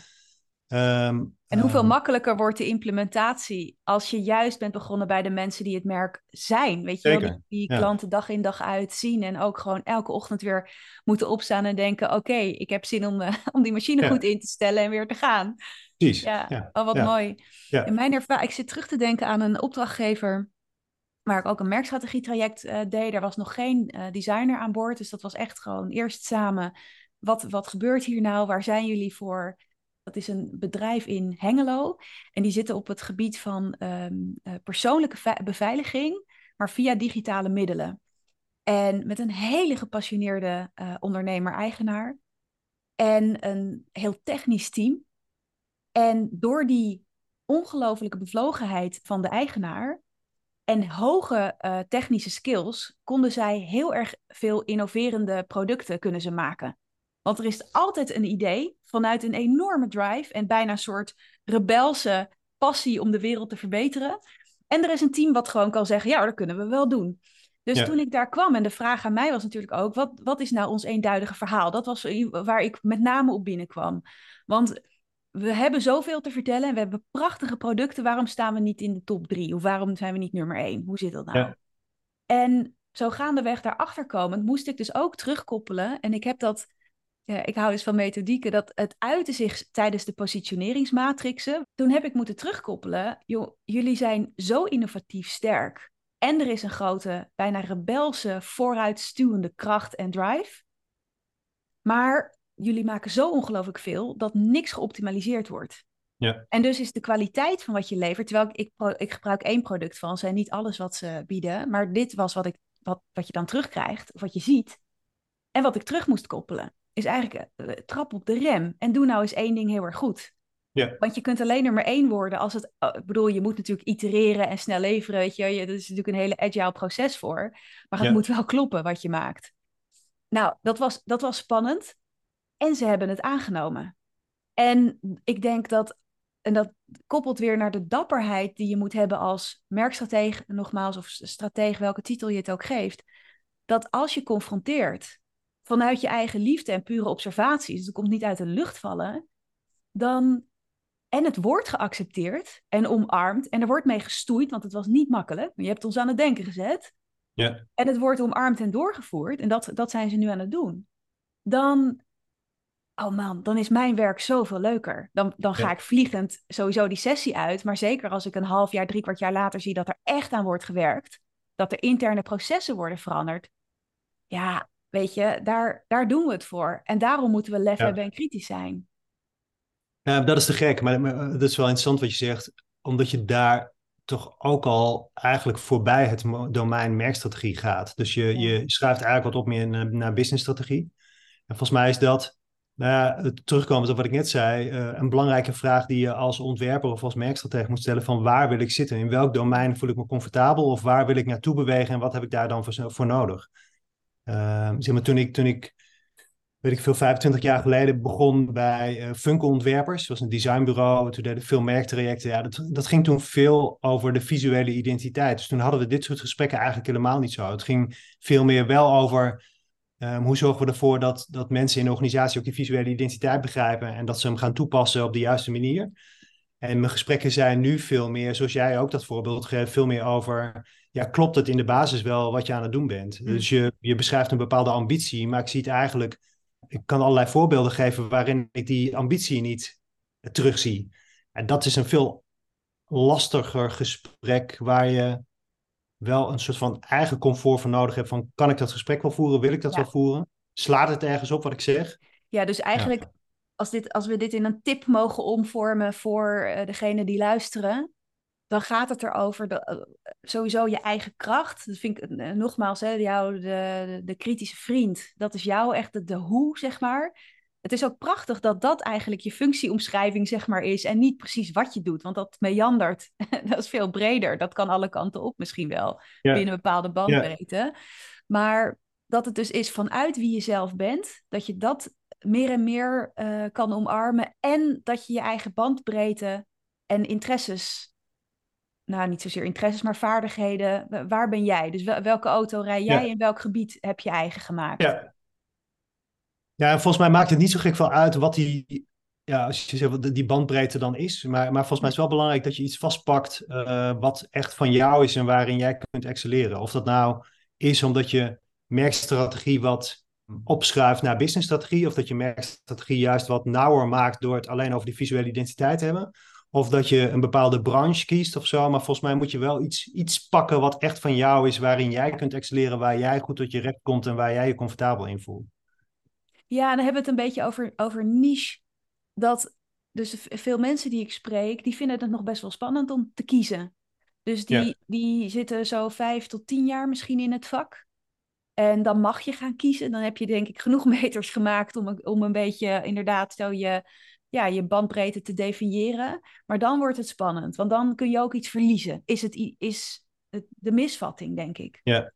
Um, en hoeveel um, makkelijker wordt de implementatie als je juist bent begonnen bij de mensen die het merk zijn. Weet je wel, die, ja. klanten dag in dag uit zien en ook gewoon elke ochtend weer moeten opstaan en denken: oké, okay, ik heb zin om, uh, om die machine ja. goed in te stellen en weer te gaan. Precies. Ja, ja. Oh, wat mooi. In mijn ervaring, ik zit terug te denken aan een opdrachtgever waar ik ook een merkstrategietraject uh, deed. Er was nog geen uh, designer aan boord, dus dat was echt gewoon eerst samen. Wat, wat gebeurt hier nou? Waar zijn jullie voor? Dat is een bedrijf in Hengelo. En die zitten op het gebied van um, uh, persoonlijke beveiliging, maar via digitale middelen. En met een hele gepassioneerde uh, ondernemer-eigenaar. En een heel technisch team. En door die ongelofelijke bevlogenheid van de eigenaar en hoge uh, technische skills konden zij heel erg veel innoverende producten kunnen ze maken. Want er is altijd een idee vanuit een enorme drive en bijna een soort rebelse passie om de wereld te verbeteren. En er is een team wat gewoon kan zeggen, ja, dat kunnen we wel doen. Dus ja. toen ik daar kwam, en de vraag aan mij was natuurlijk ook, wat, wat is nou ons eenduidige verhaal? Dat was waar ik met name op binnenkwam. Want we hebben zoveel te vertellen en we hebben prachtige producten. Waarom staan we niet in de top drie? Of waarom zijn we niet nummer één? Hoe zit dat nou? Ja. En zo gaandeweg daarachter komend moest ik dus ook terugkoppelen. En ik heb dat ik hou dus van methodieken, dat het uitte zich tijdens de positioneringsmatrixen. Toen heb ik moeten terugkoppelen, joh, jullie zijn zo innovatief sterk. En er is een grote, bijna rebelse, vooruitstuwende kracht en drive. Maar jullie maken zo ongelooflijk veel dat niks geoptimaliseerd wordt. Ja. En dus is de kwaliteit van wat je levert, terwijl ik, ik, ik gebruik één product van ze en niet alles wat ze bieden, maar dit was wat, ik, wat, wat je dan terugkrijgt, of wat je ziet, en wat ik terug moest koppelen is eigenlijk uh, trap op de rem. En doe nou eens één ding heel erg goed. Ja. Want je kunt alleen nummer één worden als het... Uh, ik bedoel, je moet natuurlijk itereren en snel leveren. Weet je, er is natuurlijk een hele agile proces voor. Maar het ja. moet wel kloppen wat je maakt. Nou, dat was, dat was spannend. En ze hebben het aangenomen. En ik denk dat... En dat koppelt weer naar de dapperheid die je moet hebben als merkstratege, nogmaals, of stratege, welke titel je het ook geeft. Dat als je confronteert vanuit je eigen liefde en pure observaties, dus het komt niet uit de lucht vallen, dan En het wordt geaccepteerd en omarmd en er wordt mee gestoeid, want het was niet makkelijk. Je hebt ons aan het denken gezet. Ja. En het wordt omarmd en doorgevoerd, en dat, dat zijn ze nu aan het doen. Dan, oh man, dan is mijn werk zoveel leuker. Dan, dan ga Ja. ik vliegend sowieso die sessie uit. Maar zeker als ik een half jaar, drie kwart jaar later zie dat er echt aan wordt gewerkt. Dat er interne processen worden veranderd. Ja, weet je, daar, daar doen we het voor. En daarom moeten we lef Ja. hebben en kritisch zijn. Ja, dat is te gek, maar, maar eh, dat is wel interessant wat je zegt, omdat je daar toch ook al eigenlijk voorbij het domein merkstrategie gaat. Dus je, Ja. je schrijft eigenlijk wat op meer naar, naar businessstrategie. En volgens mij is dat, nou ja, terugkomend op wat ik net zei, eh, een belangrijke vraag die je als ontwerper of als merkstratege moet stellen van waar wil ik zitten? In welk domein voel ik me comfortabel of waar wil ik naartoe bewegen en wat heb ik daar dan voor, voor nodig? Ehm, zeg maar, toen ik, toen ik weet ik veel, 25 jaar geleden begon bij eh Funkel Ontwerpers. Dat was een designbureau. Toen deden veel merktrajecten. Ja, dat, dat ging toen veel over de visuele identiteit. Dus toen hadden we dit soort gesprekken eigenlijk helemaal niet zo. Het ging veel meer wel over ehm, hoe zorgen we ervoor dat, dat mensen in de organisatie ook die visuele identiteit begrijpen en dat ze hem gaan toepassen op de juiste manier. En mijn gesprekken zijn nu veel meer, zoals jij ook dat voorbeeld geeft, veel meer over, ja, klopt het in de basis wel wat je aan het doen bent? Mm. Dus je, je beschrijft een bepaalde ambitie, maar ik zie het eigenlijk, ik kan allerlei voorbeelden geven waarin ik die ambitie niet terugzie. En dat is een veel lastiger gesprek waar je wel een soort van eigen comfort voor nodig hebt van, kan ik dat gesprek wel voeren? Wil ik dat Ja. wel voeren? Slaat het ergens op wat ik zeg? Ja, dus eigenlijk, als, dit, als we dit in een tip mogen omvormen voor eh degene die luisteren, dan gaat het erover de, eh, sowieso je eigen kracht. Dat vind ik eh, nogmaals, hè, jou, de, de, de kritische vriend. Dat is jou echt de, de hoe, zeg maar. Het is ook prachtig dat dat eigenlijk je functieomschrijving, zeg maar, is. En niet precies wat je doet, want dat meandert. dat is veel breder. Dat kan alle kanten op misschien wel, Ja. binnen een bepaalde bandbreedte. Maar dat het dus is vanuit wie je zelf bent, dat je dat meer en meer eh, kan omarmen. En dat je je eigen bandbreedte en interesses, nou niet zozeer interesses, maar vaardigheden, wa- waar ben jij? Dus wel- welke auto rij jij Ja. en welk gebied heb je eigen gemaakt? Ja. Ja, en volgens mij maakt het niet zo gek veel uit wat die, ja, als je zegt wat die bandbreedte dan is. Maar, maar volgens mij is het wel belangrijk dat je iets vastpakt eh, wat echt van jou is en waarin jij kunt excelleren. Of dat nou is omdat je merkstrategie wat opschuift naar businessstrategie, of dat je merkstrategie juist wat nauwer maakt door het alleen over die visuele identiteit te hebben. Of dat je een bepaalde branche kiest of zo. Maar volgens mij moet je wel iets, iets pakken wat echt van jou is, waarin jij kunt excelleren, waar jij goed tot je recht komt en waar jij je comfortabel in voelt. Ja, dan hebben we het een beetje over, over niche. Dat dus veel mensen die ik spreek, die vinden het nog best wel spannend om te kiezen. Dus die, Ja. die zitten zo vijf tot tien jaar misschien in het vak. En dan mag je gaan kiezen. Dan heb je denk ik genoeg meters gemaakt om, om een beetje inderdaad zo je, ja, je bandbreedte te definiëren. Maar dan wordt het spannend, want dan kun je ook iets verliezen. Is het, is de misvatting, denk ik. Ja.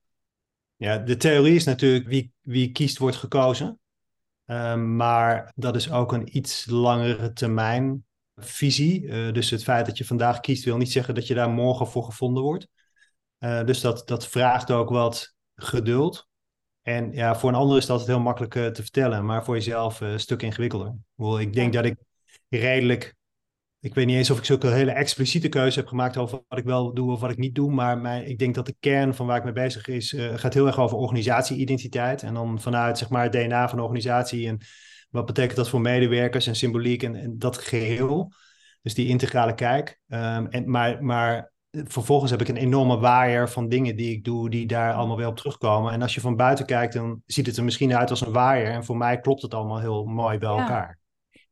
Ja, de theorie is natuurlijk wie, wie kiest wordt gekozen. Ehm, maar dat is ook een iets langere termijn visie. Eh, dus het feit dat je vandaag kiest wil niet zeggen dat je daar morgen voor gevonden wordt. Eh, dus dat, dat vraagt ook wat geduld. En ja, voor een ander is dat altijd heel makkelijk eh, te vertellen, maar voor jezelf eh, een stuk ingewikkelder. Ik denk dat ik redelijk ik weet niet eens of ik zulke hele expliciete keuze heb gemaakt over wat ik wel doe of wat ik niet doe. Maar mijn, ik denk dat de kern van waar ik mee bezig is, eh, gaat heel erg over organisatie-identiteit. En dan vanuit zeg maar, het DNA van de organisatie. En wat betekent dat voor medewerkers en symboliek en, en dat geheel. Dus die integrale kijk. Ehm, en, maar, maar vervolgens heb ik een enorme waaier van dingen die ik doe, die daar allemaal weer op terugkomen. En als je van buiten kijkt, dan ziet het er misschien uit als een waaier. En voor mij klopt het allemaal heel mooi bij Ja. elkaar.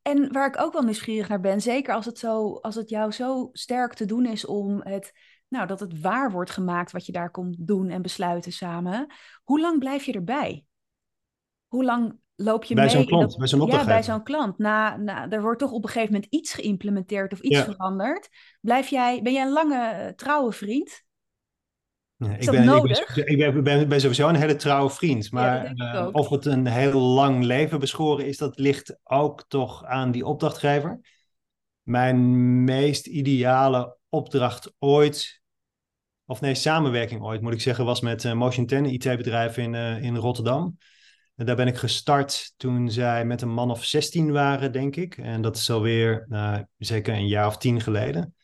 En waar ik ook wel nieuwsgierig naar ben, zeker als het, zo, als het jou zo sterk te doen is om het, nou, dat het waar wordt gemaakt wat je daar komt doen en besluiten samen. Hoe lang blijf je erbij? Hoe lang loop je Bij mee? zo'n klant, dat- bij zo'n Ja, bij zo'n klant. Na, na, er wordt toch op een gegeven moment iets geïmplementeerd of iets Ja. veranderd. Blijf jij, ben jij een lange, eh, trouwe vriend? Ja, ik ben, ik ben Ik ben, ben, ben sowieso een hele trouwe vriend. Maar eh, of het een heel lang leven beschoren is, dat ligt ook toch aan die opdrachtgever. Mijn meest ideale opdracht ooit, of nee, samenwerking ooit moet ik zeggen, was met eh, Motion 10, een IT-bedrijf in, in Rotterdam. En daar ben ik gestart toen zij met een man of 16 waren, denk ik. En dat is alweer nou, zeker een jaar of tien geleden.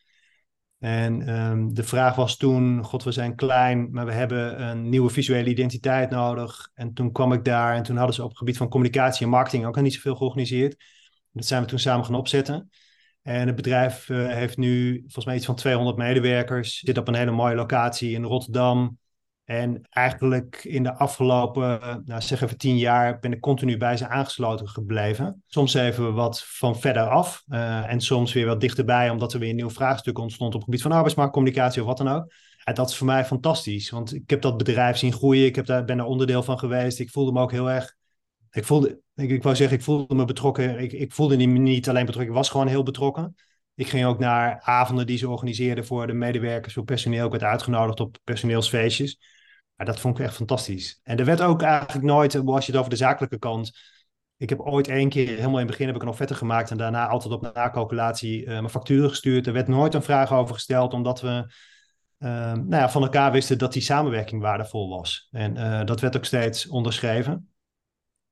En ehm, de vraag was toen, god, we zijn klein, maar we hebben een nieuwe visuele identiteit nodig. En toen kwam ik daar en toen hadden ze op het gebied van communicatie en marketing ook al niet zoveel georganiseerd. Dat zijn we toen samen gaan opzetten. En het bedrijf uh, heeft nu volgens mij iets van 200 medewerkers. Zit op een hele mooie locatie in Rotterdam. En eigenlijk in de afgelopen, nou zeg even tien jaar, ben ik continu bij ze aangesloten gebleven. Soms even wat van verder af uh, en soms weer wat dichterbij, omdat er weer een nieuw vraagstuk ontstond op het gebied van arbeidsmarktcommunicatie of wat dan ook. En dat is voor mij fantastisch, want ik heb dat bedrijf zien groeien, ik heb daar, ben er onderdeel van geweest. Ik voelde me ook heel erg, ik voelde, ik, ik wou zeggen, ik voelde me betrokken. Ik, ik voelde me niet alleen betrokken, ik was gewoon heel betrokken. Ik ging ook naar avonden die ze organiseerden voor de medewerkers, voor personeel. Ik werd uitgenodigd op personeelsfeestjes. Maar dat vond ik echt fantastisch. En er werd ook eigenlijk nooit, als je het over de zakelijke kant. Ik heb ooit één keer, helemaal in het begin heb ik een offerte gemaakt en daarna altijd op nakalculatie uh, mijn facturen gestuurd. Er werd nooit een vraag over gesteld, omdat we uh, nou ja, van elkaar wisten dat die samenwerking waardevol was. En uh, dat werd ook steeds onderschreven.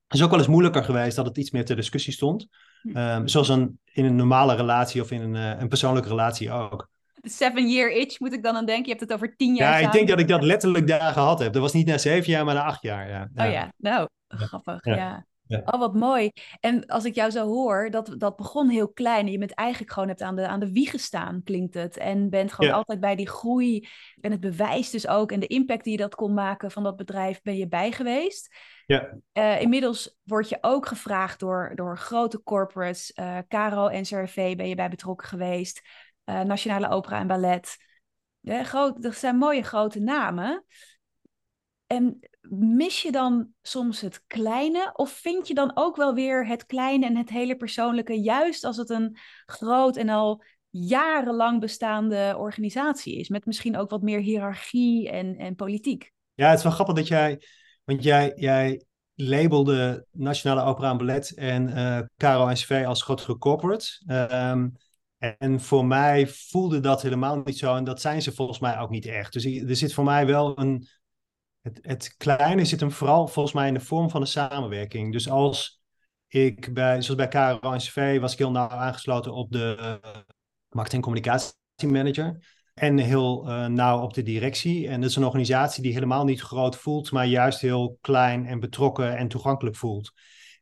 Het is ook wel eens moeilijker geweest dat het iets meer ter discussie stond. Um, zoals een, in een normale relatie of in een, een persoonlijke relatie ook. De seven year itch moet ik dan aan denken. Je hebt het over tien jaar. Ja, ik denk dat ik dat letterlijk daar gehad heb. Dat was niet na zeven jaar, maar na acht jaar. Ja. Oh ja, nou, grappig. Ja. ja. Ja. Oh, wat mooi. En als ik jou zo hoor, dat, dat begon heel klein. En je bent eigenlijk gewoon hebt aan de, aan de wieg gestaan, klinkt het. En bent gewoon altijd bij die groei. En het bewijs dus ook. En de impact die je dat kon maken van dat bedrijf, ben je bij geweest. Ja. Uh, inmiddels word je ook gevraagd door, door grote corporates. Uh, Caro, NCRV ben je bij betrokken geweest. Uh, Nationale Opera en Ballet. Ja, groot, dat zijn mooie grote namen. En mis je dan soms het kleine? Of vind je dan ook wel weer het kleine en het hele persoonlijke, juist als het een groot en al jarenlang bestaande organisatie is, met misschien ook wat meer hiërarchie en, en politiek? Ja, het is wel grappig dat jij, want jij, jij labelde Nationale Opera en Ballet en uh, Caro NCV als grotere corporates. Um, en voor mij voelde dat helemaal niet zo. En dat zijn ze volgens mij ook niet echt. Dus er zit voor mij wel een. Het, het kleine zit hem vooral volgens mij in de vorm van de samenwerking. Dus als ik bij, zoals bij KRO NCV, was ik heel nauw aangesloten op de uh, marketing- en communicatiemanager. En heel uh, nauw op de directie. En dat is een organisatie die helemaal niet groot voelt, maar juist heel klein en betrokken en toegankelijk voelt.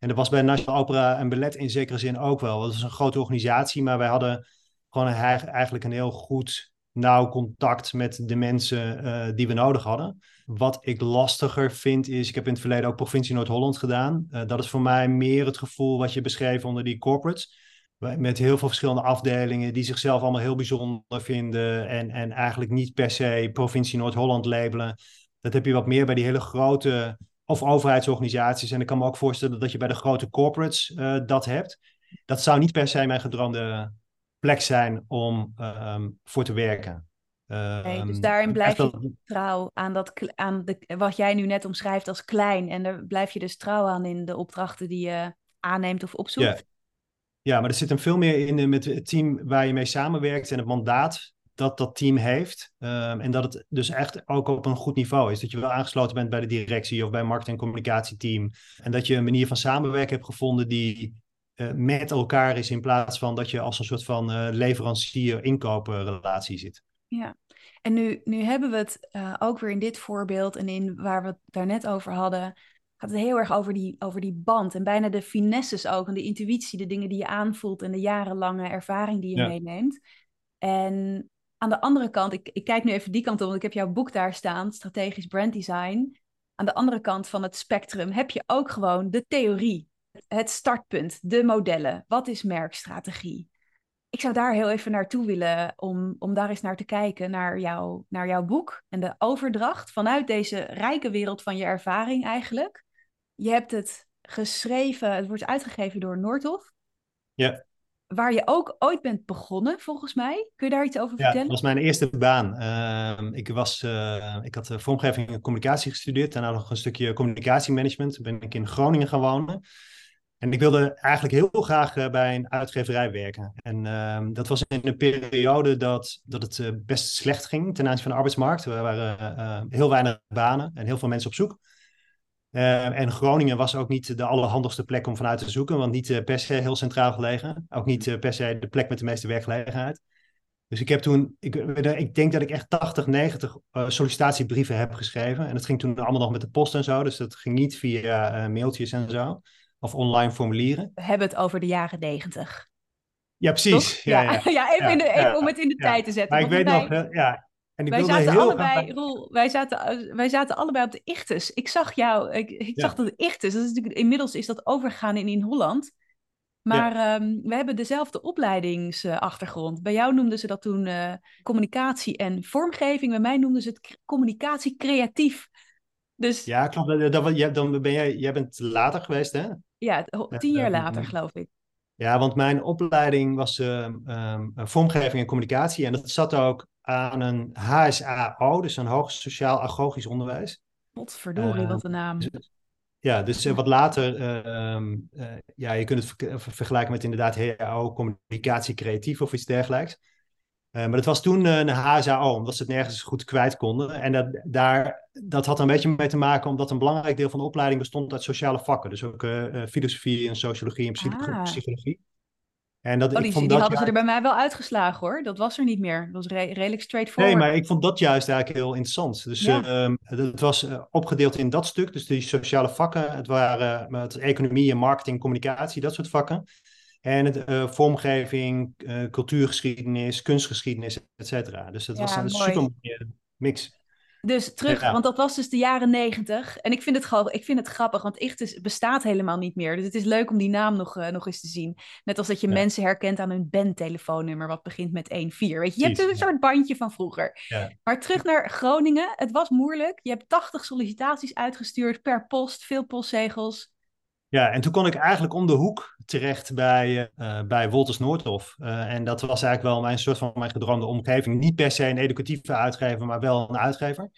En dat was bij National Opera en Ballet in zekere zin ook wel. Dat is een grote organisatie, maar wij hadden gewoon eigenlijk een heel goed nauw contact met de mensen uh, die we nodig hadden. Wat ik lastiger vind is, ik heb in het verleden ook provincie Noord-Holland gedaan. Uh, dat is voor mij meer het gevoel wat je beschreef onder die corporates. Met heel veel verschillende afdelingen die zichzelf allemaal heel bijzonder vinden en, en eigenlijk niet per se provincie Noord-Holland labelen. Dat heb je wat meer bij die hele grote of overheidsorganisaties. En ik kan me ook voorstellen dat je bij de grote corporates uh, dat hebt. Dat zou niet per se mijn gedroomde plek zijn om um, voor te werken. Nee, dus daarin blijf je trouw aan, dat, aan de, wat jij nu net omschrijft als klein. En daar blijf je dus trouw aan in de opdrachten die je aanneemt of opzoekt. Ja, ja maar er zit hem veel meer in met het team waar je mee samenwerkt en het mandaat dat dat team heeft. Um, en dat het dus echt ook op een goed niveau is. Dat je wel aangesloten bent bij de directie of bij marketing- en communicatieteam. En dat je een manier van samenwerken hebt gevonden die uh, met elkaar is. In plaats van dat je als een soort van uh, leverancier-inkopen-relatie zit. Ja, en nu, nu hebben we het uh, ook weer in dit voorbeeld en in waar we het daarnet over hadden. Gaat het heel erg over die, over die band en bijna de finesses ook. En de intuïtie, de dingen die je aanvoelt en de jarenlange ervaring die je ja. meeneemt. En aan de andere kant, ik, ik kijk nu even die kant op, want ik heb jouw boek daar staan, Strategisch Brand Design. Aan de andere kant van het spectrum heb je ook gewoon de theorie, het startpunt, de modellen. Wat is merkstrategie? Ik zou daar heel even naartoe willen om, om daar eens naar te kijken, naar, naar jouw boek en de overdracht vanuit deze rijke wereld van je ervaring eigenlijk. Je hebt het geschreven, het wordt uitgegeven door Noordhof. Ja waar je ook ooit bent begonnen, volgens mij. Kun je daar iets over ja, vertellen? dat was mijn eerste baan. Uh, ik, was, uh, ik had vormgeving en communicatie gestudeerd. Daarna nog een stukje communicatiemanagement. Toen ben ik in Groningen gaan wonen. En ik wilde eigenlijk heel graag uh, bij een uitgeverij werken. En ehm, dat was in een periode dat, dat het best slecht ging ten aanzien van de arbeidsmarkt. Er waren heel weinig banen en heel veel mensen op zoek. Uh, en Groningen was ook niet de allerhandigste plek om vanuit te zoeken, want niet uh, per se heel centraal gelegen. Ook niet uh, per se de plek met de meeste werkgelegenheid. Dus ik heb toen, ik, ik denk dat ik echt 80, 90 sollicitatiebrieven heb geschreven. En dat ging toen allemaal nog met de post en zo, dus dat ging niet via mailtjes en zo, of online formulieren. We hebben het over de jaren 90. Ja, precies. Ja, ja, ja. ja, even, de, even om het in de tijd te zetten. Maar ik weet nog, ja, en ik wij zaten allebei, graag... Roel, wij zaten, wij zaten allebei op de Ichtes. Ik zag jou, ik, ik zag dat de Ichtes, dat is natuurlijk, inmiddels is dat overgegaan in, in Holland. Maar ja. um, we hebben dezelfde opleidingsachtergrond. Bij jou noemden ze dat toen uh, communicatie en vormgeving. Bij mij noemden ze het communicatie creatief. Dus... Ja, klopt. Dat, dan ben jij, jij bent later geweest, hè? Ja, tien jaar later, geloof ik. Ja, want mijn opleiding was uh, um, vormgeving en communicatie. En dat zat ook aan een HSAO, dus een hoog sociaal agogisch onderwijs. Potverdorie, uh, wat een naam. Dus, ja, dus uh, wat later, uh, ja, je kunt het ver vergelijken met inderdaad HAO, communicatie creatief of iets dergelijks. maar dat was toen een HSAO, omdat ze het nergens goed kwijt konden. En dat, daar, dat had een beetje mee te maken omdat een belangrijk deel van de opleiding bestond uit sociale vakken. Dus ook filosofie en sociologie en psychologie. Ah. En dat, oh, die, ik vond die dat hadden ze er bij mij wel uitgeslagen hoor. Dat was er niet meer. Dat was re redelijk straightforward. Nee, maar ik vond dat juist eigenlijk heel interessant. Dus Ja. uh, het was uh, opgedeeld in dat stuk, dus die sociale vakken. Het waren uh, het economie en marketing, communicatie, dat soort vakken. En het uh, vormgeving, cultuurgeschiedenis, kunstgeschiedenis, et cetera. Dus dat Ja, was een mooi. super mooie mix. Dus terug, Ja. want dat was dus de jaren negentig. En ik vind, het, gra- ik vind het grappig, want Ichtes bestaat helemaal niet meer. Dus het is leuk om die naam nog, eh, nog eens te zien. Net als dat je Ja. mensen herkent aan hun bandtelefoonnummer, wat begint met 1-4. Weet je, je hebt een soort bandje van vroeger. Ja. Maar terug naar Groningen. Het was moeilijk. Je hebt 80 sollicitaties uitgestuurd per post, veel postzegels. Ja, en toen kon ik eigenlijk om de hoek terecht bij, eh, bij Wolters Noordhof. Eh, en dat was eigenlijk wel mijn soort van mijn gedroomde omgeving. Niet per se een educatieve uitgever, maar wel een uitgever.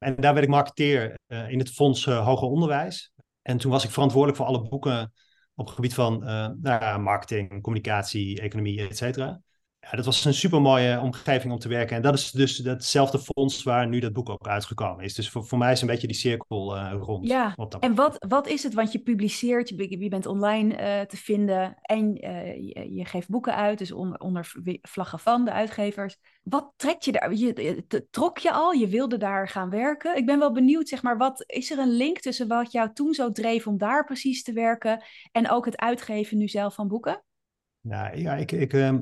En daar werd ik marketeer eh, in het Fonds eh, Hoger Onderwijs. En toen was ik verantwoordelijk voor alle boeken op het gebied van eh, nou marketing, communicatie, economie, et cetera. Ja, dat was een super mooie omgeving om te werken. En dat is dus datzelfde fonds waar nu dat boek ook uitgekomen is. Dus voor, voor mij is een beetje die cirkel eh, rond. Ja, dat En wat, wat is het? Want je publiceert, je, be- je bent online eh, te vinden en eh, je, je geeft boeken uit, dus onder, onder vlaggen van de uitgevers. Wat trekt je daar? Je, trok je al? Je wilde daar gaan werken? Ik ben wel benieuwd, zeg maar, wat is er een link tussen wat jou toen zo dreef om daar precies te werken en ook het uitgeven nu zelf van boeken? Nou ja, ik, ik ehm,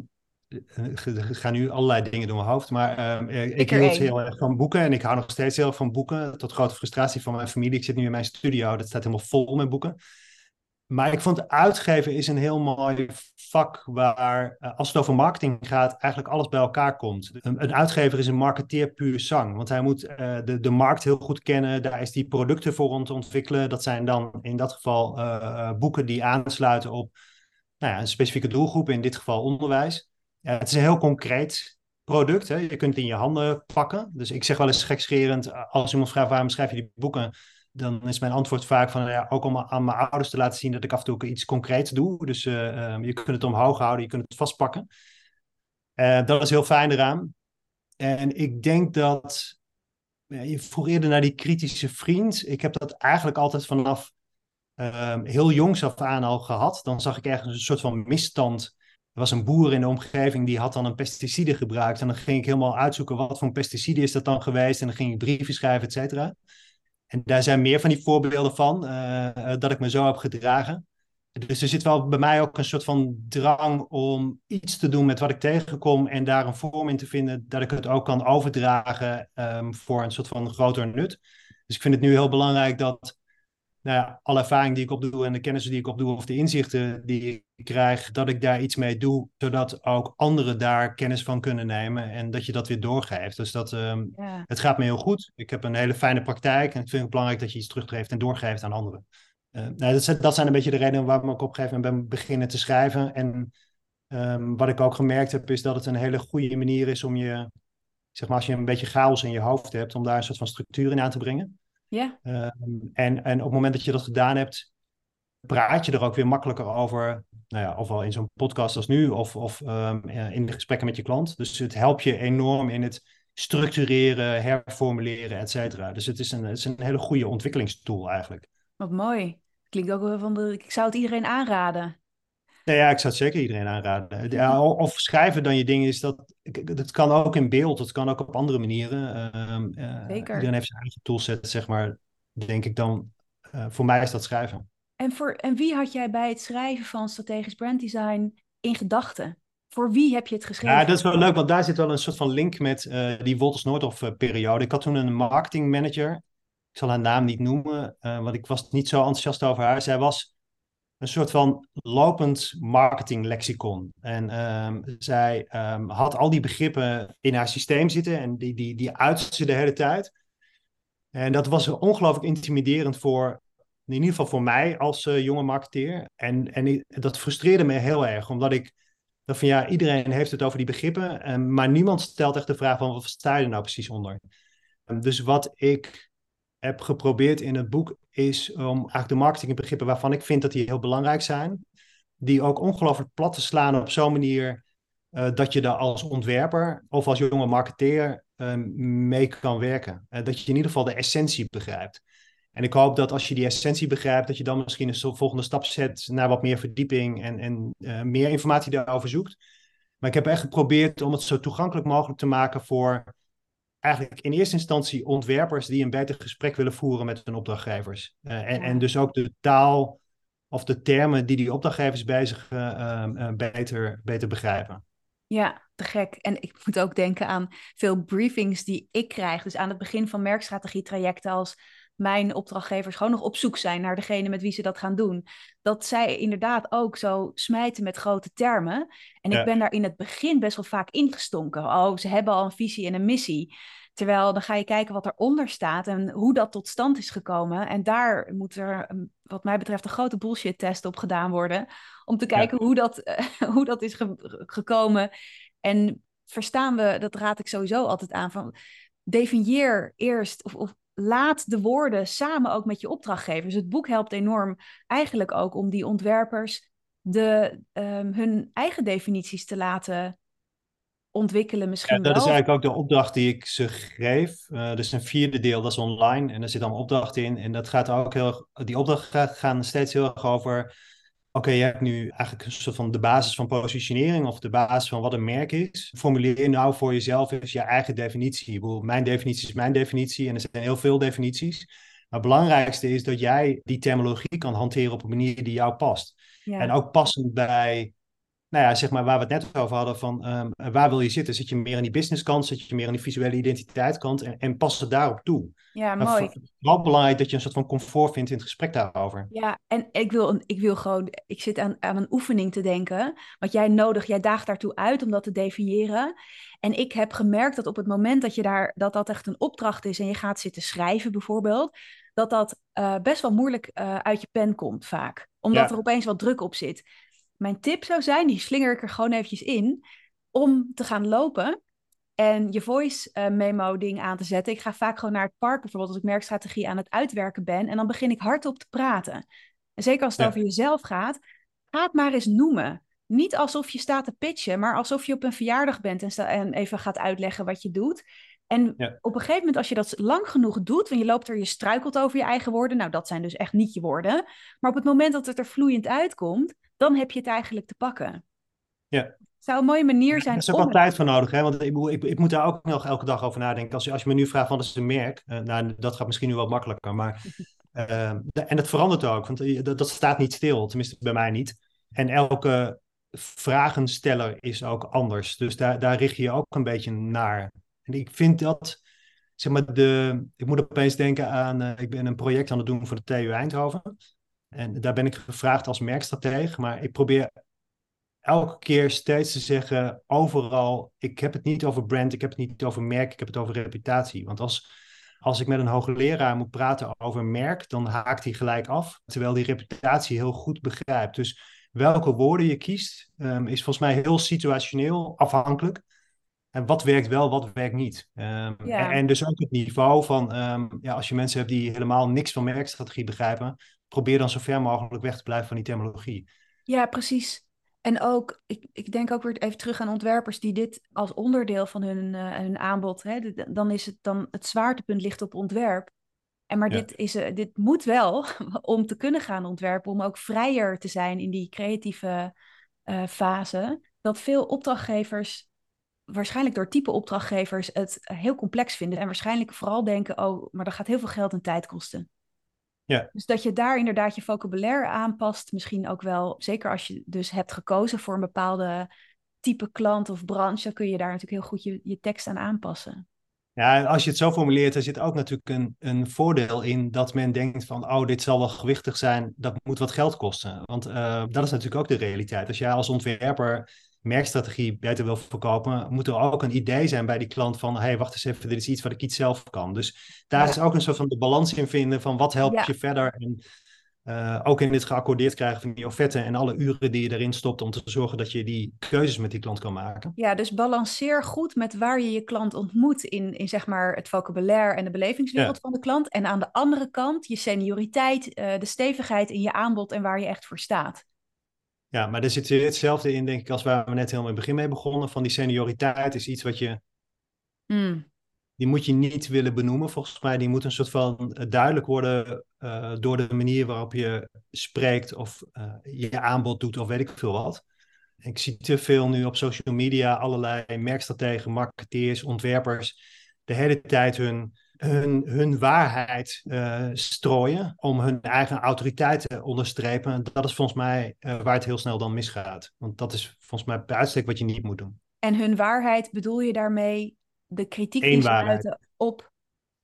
er gaan nu allerlei dingen door mijn hoofd, maar ehm, ik, Ik er hield één. heel erg van boeken en ik hou nog steeds heel erg van boeken, tot grote frustratie van mijn familie. Ik zit nu in mijn studio, dat staat helemaal vol met boeken. Maar ik vond uitgeven is een heel mooi vak waar, eh, als het over marketing gaat, eigenlijk alles bij elkaar komt. Een, een uitgever is een marketeer puur zang, want hij moet eh, de, de markt heel goed kennen. Daar is die producten voor om te ontwikkelen. Dat zijn dan in dat geval eh, eh, boeken die aansluiten op nou ja, een specifieke doelgroep, in dit geval onderwijs. Ja, het is een heel concreet product. Hè. Je kunt het in je handen pakken. Dus ik zeg wel eens gekscherend, als iemand vraagt waarom schrijf je die boeken, dan is mijn antwoord vaak van ja, ook om aan mijn ouders te laten zien dat ik af en toe iets concreets doe. Dus eh, eh, je kunt het omhoog houden, je kunt het vastpakken. Eh, dat is heel fijn eraan. En ik denk dat, ja, je vroeg eerder naar die kritische vriend. Ik heb dat eigenlijk altijd vanaf ehm, heel jongs af aan al gehad. Dan zag ik ergens een soort van misstand. Was een boer in de omgeving die had dan een pesticide gebruikt. En dan ging ik helemaal uitzoeken wat voor een pesticide is dat dan geweest. En dan ging ik brieven schrijven, et cetera. En daar zijn meer van die voorbeelden van, eh, dat ik me zo heb gedragen. Dus er zit wel bij mij ook een soort van drang om iets te doen met wat ik tegenkom en daar een vorm in te vinden dat ik het ook kan overdragen ehm, voor een soort van groter nut. Dus ik vind het nu heel belangrijk dat nou ja, alle ervaring die ik opdoe en de kennis die ik opdoe of de inzichten die ik krijg, dat ik daar iets mee doe, zodat ook anderen daar kennis van kunnen nemen en dat je dat weer doorgeeft. Dus dat, ehm, Ja. het gaat me heel goed. Ik heb een hele fijne praktijk en ik vind het belangrijk dat je iets teruggeeft en doorgeeft aan anderen. Eh, nou, dat, zijn, dat zijn een beetje de redenen waarom ik op een gegeven moment ben beginnen te schrijven. En ehm, wat ik ook gemerkt heb, is dat het een hele goede manier is om je, zeg maar, als je een beetje chaos in je hoofd hebt, om daar een soort van structuur in aan te brengen. Ja, Ehm, en, en op het moment dat je dat gedaan hebt, praat je er ook weer makkelijker over. Nou ja, ofwel in zo'n podcast als nu, of, of ehm, eh, in de gesprekken met je klant. Dus het helpt je enorm in het structureren, herformuleren, et cetera. Dus het is, een, het is een hele goede ontwikkelingstool eigenlijk. Wat mooi. Klinkt ook wel van de. Ik zou het iedereen aanraden. Nou ja, ik zou het zeker iedereen aanraden. Ja, of schrijven dan je dingen is dat. Dat kan ook in beeld, dat kan ook op andere manieren. Um, Zeker. Iedereen heeft zijn eigen toolset, zeg maar. Denk ik dan. Uh, voor mij is dat schrijven. En, voor, en wie had jij bij het schrijven van strategisch branddesign in gedachten? Voor wie heb je het geschreven? Ja, dat is wel leuk, want daar zit wel een soort van link met uh, die Wolters Noordhoff-periode. Ik had toen een marketingmanager. Ik zal haar naam niet noemen, uh, want ik was niet zo enthousiast over haar. Zij was een soort van lopend marketinglexicon. En um, zij um, had al die begrippen in haar systeem zitten en die, die, die ze de hele tijd. En dat was ongelooflijk intimiderend voor, in ieder geval voor mij als uh, jonge marketeer. En, en dat frustreerde me heel erg, omdat ik dat van ja, iedereen heeft het over die begrippen, um, maar niemand stelt echt de vraag van wat sta je er nou precies onder? dus wat ik heb geprobeerd in het boek is om eigenlijk de marketingbegrippen waarvan ik vind dat die heel belangrijk zijn, die ook ongelooflijk plat te slaan op zo'n manier uh, dat je daar als ontwerper of als jonge marketeer uh, mee kan werken. Uh, dat je in ieder geval de essentie begrijpt. En ik hoop dat als je die essentie begrijpt, dat je dan misschien een volgende stap zet naar wat meer verdieping en, en meer informatie daarover zoekt. Maar ik heb echt geprobeerd om het zo toegankelijk mogelijk te maken voor eigenlijk in eerste instantie ontwerpers die een beter gesprek willen voeren met hun opdrachtgevers. Uh, en, en dus ook de taal of de termen die die opdrachtgevers bezig uh, uh, beter, beter begrijpen. Ja, te gek. En ik moet ook denken aan veel briefings die ik krijg. Dus aan het begin van merkstrategietrajecten als mijn opdrachtgevers gewoon nog op zoek zijn naar degene met wie ze dat gaan doen. Dat zij inderdaad ook zo smijten met grote termen. En ja. ik ben daar in het begin best wel vaak ingestonken. Oh, ze hebben al een visie en een missie. Terwijl dan ga je kijken wat eronder staat en hoe dat tot stand is gekomen. En daar moet er, wat mij betreft, een grote bullshit-test op gedaan worden. Om te kijken ja. hoe, dat, uh, hoe dat is ge gekomen. En verstaan we, dat raad ik sowieso altijd aan, van definieer eerst of, of laat de woorden samen ook met je opdrachtgevers. Het boek helpt enorm eigenlijk ook om die ontwerpers de, um, hun eigen definities te laten ontwikkelen misschien ja, dat wel. is eigenlijk ook de opdracht die ik ze geef. Uh, dus een vierde deel, dat is online. En daar zit allemaal opdrachten in. En dat gaat ook heel... Die opdrachten gaan steeds heel erg over... Oké, okay, je hebt nu eigenlijk een soort van de basis van positionering of de basis van wat een merk is. Formuleer nou voor jezelf eens je eigen definitie. Ik bedoel, mijn definitie is mijn definitie en er zijn heel veel definities. Maar het belangrijkste is dat jij die terminologie kan hanteren op een manier die jou past. Ja. En ook passend bij nou ja, zeg maar waar we het net over hadden, van um, waar wil je zitten? Zit je meer aan die businesskant, zit je meer aan die visuele identiteitkant en, en pas het daarop toe? Ja, mooi. Het is wel belangrijk dat je een soort van comfort vindt in het gesprek daarover. Ja, en ik wil, ik wil gewoon, ik zit aan, aan een oefening te denken, wat jij nodig, jij daagt daartoe uit om dat te definiëren. En ik heb gemerkt dat op het moment dat je daar, dat dat echt een opdracht is en je gaat zitten schrijven bijvoorbeeld, dat dat uh, best wel moeilijk uh, uit je pen komt vaak. Omdat ja. er opeens wat druk op zit mijn tip zou zijn, die slinger ik er gewoon eventjes in, om te gaan lopen en je voice uh, memo ding aan te zetten. Ik ga vaak gewoon naar het park bijvoorbeeld als ik merkstrategie aan het uitwerken ben en dan begin ik hardop te praten. En zeker als het ja. over jezelf gaat, ga het maar eens noemen. Niet alsof je staat te pitchen, maar alsof je op een verjaardag bent en, en even gaat uitleggen wat je doet. En ja. op een gegeven moment, als je dat lang genoeg doet, want je loopt er, je struikelt over je eigen woorden. Nou, dat zijn dus echt niet je woorden. Maar op het moment dat het er vloeiend uitkomt, dan heb je het eigenlijk te pakken. Ja. Zou een mooie manier zijn. Er is ook wel tijd voor nodig, hè? want ik, ik, ik, moet daar ook nog elke dag over nadenken. Als je, als je me nu vraagt, wat is een merk? Uh, nou, dat gaat misschien nu wat makkelijker, maar... Uh, en dat verandert ook, want dat, dat staat niet stil, tenminste bij mij niet. En elke vragensteller is ook anders. Dus daar, daar richt je je ook een beetje naar. En ik vind dat, zeg maar, de, ik moet opeens denken aan, uh, ik ben een project aan het doen voor de TU Eindhoven. En daar ben ik gevraagd als merkstratege, maar ik probeer elke keer steeds te zeggen, overal, ik heb het niet over brand, ik heb het niet over merk, ik heb het over reputatie. Want als, als ik met een hoogleraar moet praten over merk, dan haakt hij gelijk af, terwijl die reputatie heel goed begrijpt. Dus welke woorden je kiest, um, is volgens mij heel situationeel afhankelijk. En wat werkt wel, wat werkt niet. Um, ja. en, en, dus ook het niveau van, um, ja, als je mensen hebt die helemaal niks van merkstrategie begrijpen, probeer dan zo ver mogelijk weg te blijven van die terminologie. Ja, precies. En ook, ik, ik denk ook weer even terug aan ontwerpers die dit als onderdeel van hun, uh, hun aanbod, hè, dan is het dan het zwaartepunt ligt op ontwerp. En maar Ja. dit, is, eh, dit moet wel om te kunnen gaan ontwerpen, om ook vrijer te zijn in die creatieve eh, fase. Dat veel opdrachtgevers, waarschijnlijk door type opdrachtgevers, het heel complex vinden. En waarschijnlijk vooral denken, oh, maar dat gaat heel veel geld en tijd kosten. Ja. Dus dat je daar inderdaad je vocabulaire aanpast. Misschien ook wel, zeker als je dus hebt gekozen voor een bepaalde type klant of branche, dan kun je daar natuurlijk heel goed je, je tekst aan aanpassen. Ja, als je het zo formuleert, er zit ook natuurlijk een, een voordeel in dat men denkt van, oh, dit zal wel gewichtig zijn, dat moet wat geld kosten. Want eh, dat is natuurlijk ook de realiteit. Als jij als ontwerper merkstrategie beter wil verkopen, moet er ook een idee zijn bij die klant van, hé, hey, wacht eens even, dit is iets wat ik iets zelf kan. Dus daar Ja. is ook een soort van de balans in vinden van wat helpt Ja. je verder. En eh, ook in dit geaccordeerd krijgen van die offerte en alle uren die je erin stopt om te zorgen dat je die keuzes met die klant kan maken. Ja, dus balanceer goed met waar je je klant ontmoet in, in zeg maar het vocabulaire en de belevingswereld Ja. van de klant. En aan de andere kant je senioriteit, eh, de stevigheid in je aanbod en waar je echt voor staat. Ja, maar er zit weer hetzelfde in, denk ik, als waar we net helemaal in het begin mee begonnen. Van die senioriteit is iets wat je, Mm. die moet je niet willen benoemen, volgens mij. Die moet een soort van eh, duidelijk worden eh, door de manier waarop je spreekt of eh, je aanbod doet of weet ik veel wat. Ik zie te veel nu op social media allerlei merkstrategen, marketeers, ontwerpers de hele tijd hun, hun, hun waarheid eh, strooien om hun eigen autoriteit te onderstrepen. En Dat is volgens mij eh, waar het heel snel dan misgaat. Want dat is volgens mij bij uitstek wat je niet moet doen. En hun waarheid, bedoel je daarmee de kritiek Eén die ze uiten op,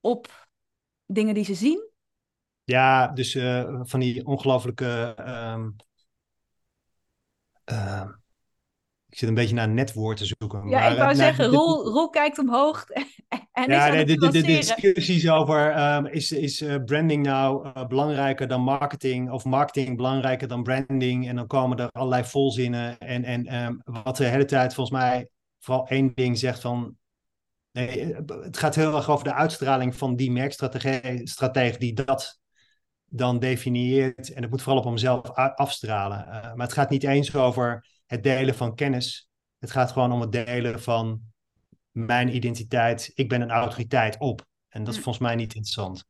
op dingen die ze zien? Ja, dus eh, van die ongelooflijke. ehm, ehm, ik zit een beetje naar een netwoord te zoeken. Ja, maar, ik wou nou, zeggen, dit- Roel, Roel kijkt omhoog en is Ja, het de, de, de nuanceren. discussies over ehm, is, is eh, branding nou eh, belangrijker dan marketing of marketing belangrijker dan branding? En dan komen er allerlei volzinnen en, en ehm, wat de hele tijd volgens mij vooral één ding zegt van nee, eh, het gaat heel erg over de uitstraling van die merkstratege stratege die dat dan definieert en het moet vooral op hemzelf afstralen. Maar het gaat niet eens over het delen van kennis. Het gaat gewoon om het delen van mijn identiteit, ik ben een autoriteit op. En dat is Mm. volgens mij niet interessant.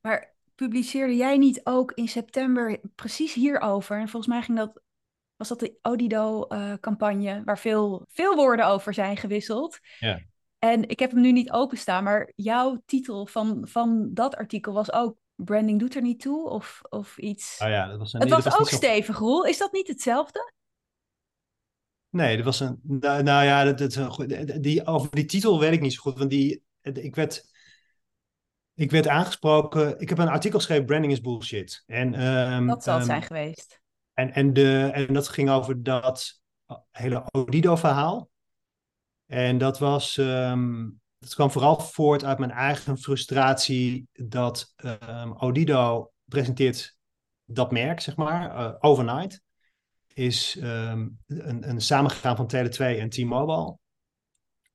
Maar publiceerde jij niet ook in september precies hierover? En volgens mij ging dat, was dat de Odido-campagne, waar veel, veel woorden over zijn gewisseld. Ja. En ik heb hem nu niet openstaan, maar jouw titel van, van dat artikel was ook Branding doet er niet toe of, of iets. Oh ja, dat was een, het was dat ook stevig, Roel. Is dat niet hetzelfde? Nee, dat was een. Nou, nou ja, dat, die, over die titel weet ik niet zo goed. Want die, ik werd. Ik werd aangesproken. Ik heb een artikel geschreven: Branding is bullshit. En, ehm, Dat zal het ehm, zijn geweest. En, en, de, en dat ging over dat hele Odido-verhaal. En dat was. ehm, dat kwam vooral voort uit mijn eigen frustratie dat Odido presenteert dat merk, zeg maar, eh, overnight. Is ehm, een, een samengegaan van Tele2 en T-Mobile.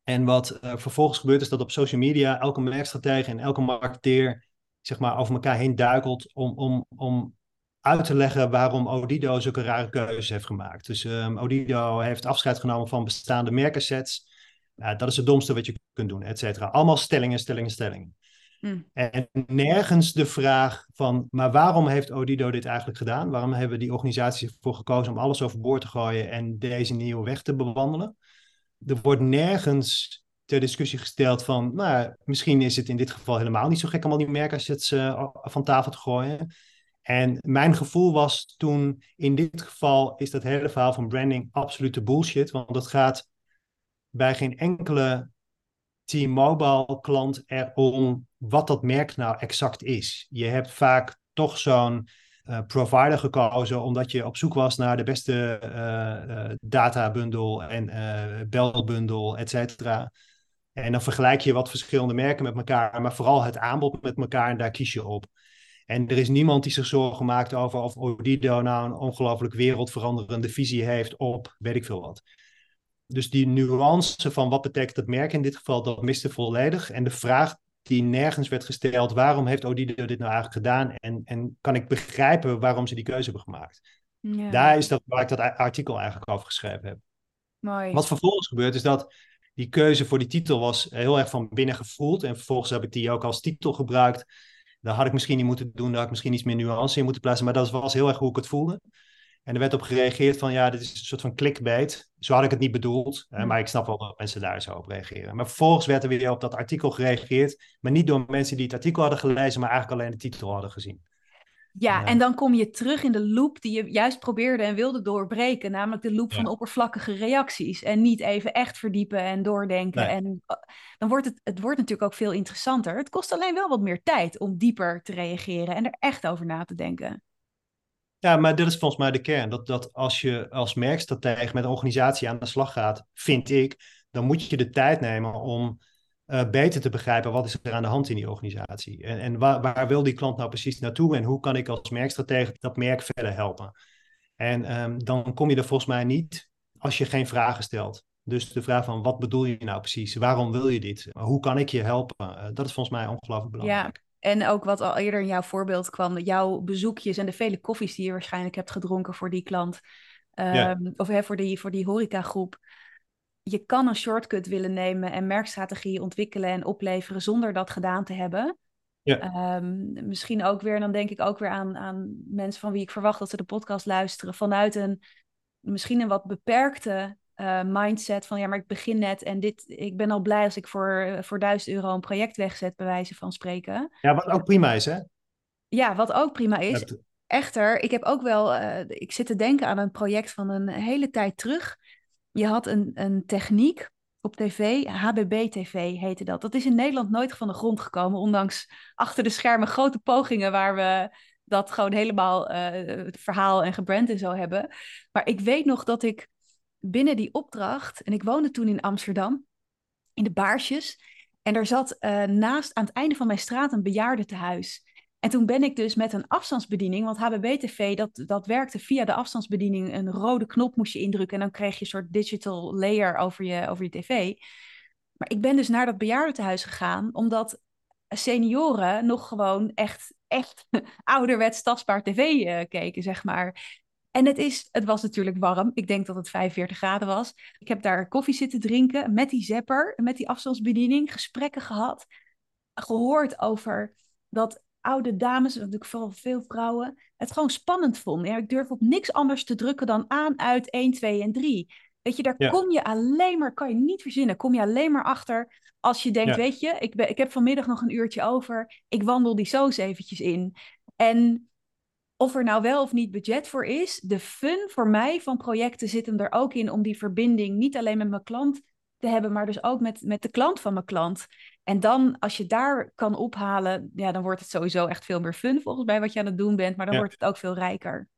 En wat eh, vervolgens gebeurt is dat op social media elke merkstratege en elke marketeer zeg maar, over elkaar heen duikelt om, om, om uit te leggen waarom Odido zulke rare keuzes heeft gemaakt. Dus ehm, Odido heeft afscheid genomen van bestaande merkersets. Ja, dat is het domste wat je kunt doen, et cetera. Allemaal stellingen, stellingen, stellingen. Hm. En nergens de vraag van, maar waarom heeft Odido dit eigenlijk gedaan? Waarom hebben die organisaties ervoor gekozen om alles overboord te gooien en deze nieuwe weg te bewandelen? Er wordt nergens ter discussie gesteld van, nou, misschien is het in dit geval helemaal niet zo gek om al die merkersets uh, van tafel te gooien. En mijn gevoel was toen, in dit geval is dat hele verhaal van branding absolute bullshit, want dat gaat bij geen enkele T-Mobile klant erom wat dat merk nou exact is. Je hebt vaak toch zo'n uh, provider gekozen omdat je op zoek was naar de beste uh, databundel en belbundel, et cetera. En dan vergelijk je wat verschillende merken met elkaar, maar vooral het aanbod met elkaar en daar kies je op. En er is niemand die zich zorgen maakt over of Odido nou een ongelooflijk wereldveranderende visie heeft op weet ik veel wat. Dus die nuance van wat betekent het merk in dit geval, dat miste volledig. En de vraag die nergens werd gesteld, waarom heeft Odido dit nou eigenlijk gedaan? En, en kan ik begrijpen waarom ze die keuze hebben gemaakt? Ja. Daar is dat waar ik dat artikel eigenlijk over geschreven heb. Mooi. Wat vervolgens gebeurt is dat die keuze voor die titel was heel erg van binnen gevoeld. En vervolgens heb ik die ook als titel gebruikt. Dat had ik misschien niet moeten doen, daar had ik misschien iets meer nuance in moeten plaatsen. Maar dat was heel erg hoe ik het voelde. En er werd op gereageerd van, ja, dit is een soort van clickbait. Zo had ik het niet bedoeld, hè, maar ik snap wel dat mensen daar zo op reageren. Maar vervolgens werd er weer op dat artikel gereageerd, maar niet door mensen die het artikel hadden gelezen, maar eigenlijk alleen de titel hadden gezien. Ja, en dan kom je terug in de loop die je juist probeerde en wilde doorbreken, namelijk de loop van oppervlakkige reacties. En niet even echt verdiepen en doordenken. En eh, dan wordt het, het wordt natuurlijk ook veel interessanter. Het kost alleen wel wat meer tijd om dieper te reageren en er echt over na te denken. Ja, maar dit is volgens mij de kern. Dat, dat als je als merkstratege met een organisatie aan de slag gaat, vind ik, dan moet je de tijd nemen om uh, beter te begrijpen wat is er aan de hand in die organisatie. En, en waar, waar, wil die klant nou precies naartoe en hoe kan ik als merkstratege dat merk verder helpen. En um, dan kom je er volgens mij niet als je geen vragen stelt. Dus de vraag van wat bedoel je nou precies? Waarom wil je dit? Hoe kan ik je helpen? Uh, dat is volgens mij ongelooflijk belangrijk. Ja. En ook wat al eerder in jouw voorbeeld kwam, jouw bezoekjes en de vele koffies die je waarschijnlijk hebt gedronken voor die klant. Um, ja. Of hè, voor, die, voor die horecagroep je kan een shortcut willen nemen en merkstrategieën ontwikkelen en opleveren zonder dat gedaan te hebben. Ja. Um, misschien ook weer, en dan denk ik ook weer aan, aan mensen van wie ik verwacht dat ze de podcast luisteren, vanuit een misschien een wat beperkte uh, mindset van ja, maar ik begin net en dit, ik ben al blij als ik voor, voor 1000 euro een project wegzet, bij wijze van spreken. Ja, wat ook prima is, hè? Ja, wat ook prima is. Echter, ik heb ook wel, uh, ik zit te denken aan een project van een hele tijd terug je had een, een techniek op tv, HBB-TV heette dat. Dat is in Nederland nooit van de grond gekomen, ondanks achter de schermen grote pogingen waar we dat gewoon helemaal uh, het verhaal en gebrand en zo hebben. Maar ik weet nog dat ik binnen die opdracht, en ik woonde toen in Amsterdam, in de Baarsjes, en er zat uh, naast aan het einde van mijn straat een bejaardentehuis. En toen ben ik dus met een afstandsbediening, want HBB-TV, dat, dat werkte via de afstandsbediening. Een rode knop moest je indrukken en dan kreeg je een soort digital layer over je, over je tv. Maar ik ben dus naar dat bejaardentehuis gegaan, omdat senioren nog gewoon echt, echt ouderwets tastbaar tv uh, keken, zeg maar. En het, is, het was natuurlijk warm. Ik denk dat het 45 graden was. Ik heb daar koffie zitten drinken met die zepper, met die afstandsbediening, gesprekken gehad, gehoord over dat oude dames, natuurlijk vooral veel vrouwen, het gewoon spannend vonden. Ja, ik durf op niks anders te drukken dan aan, uit 1, 2 en 3. Weet je, daar kom je alleen maar, kan je niet verzinnen, kom je alleen maar achter als je denkt, weet je, ik, ben, ik heb vanmiddag nog een uurtje over, ik wandel die soos eventjes in. En of er nou wel of niet budget voor is, de fun voor mij van projecten zit hem er ook in om die verbinding niet alleen met mijn klant te hebben, maar dus ook met, met de klant van mijn klant. En dan, als je daar kan ophalen, ja, dan wordt het sowieso echt veel meer fun volgens mij wat je aan het doen bent, maar dan wordt het ook veel rijker.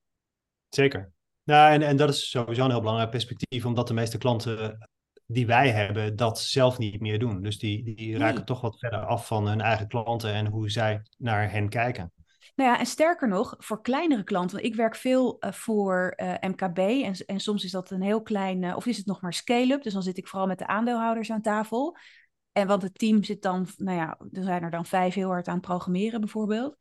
Zeker. Nou, en, en dat is sowieso een heel belangrijk perspectief, omdat de meeste klanten die wij hebben dat zelf niet meer doen. Dus die, die raken toch wat verder af van hun eigen klanten en hoe zij naar hen kijken. Nou ja, en sterker nog, voor kleinere klanten, want ik werk veel uh, voor eh, MKB en, en soms is dat een heel klein, uh, of is het nog maar scale-up, dus dan zit ik vooral met de aandeelhouders aan tafel. En want het team zit dan, nou ja, er zijn er dan vijf heel hard aan het programmeren bijvoorbeeld.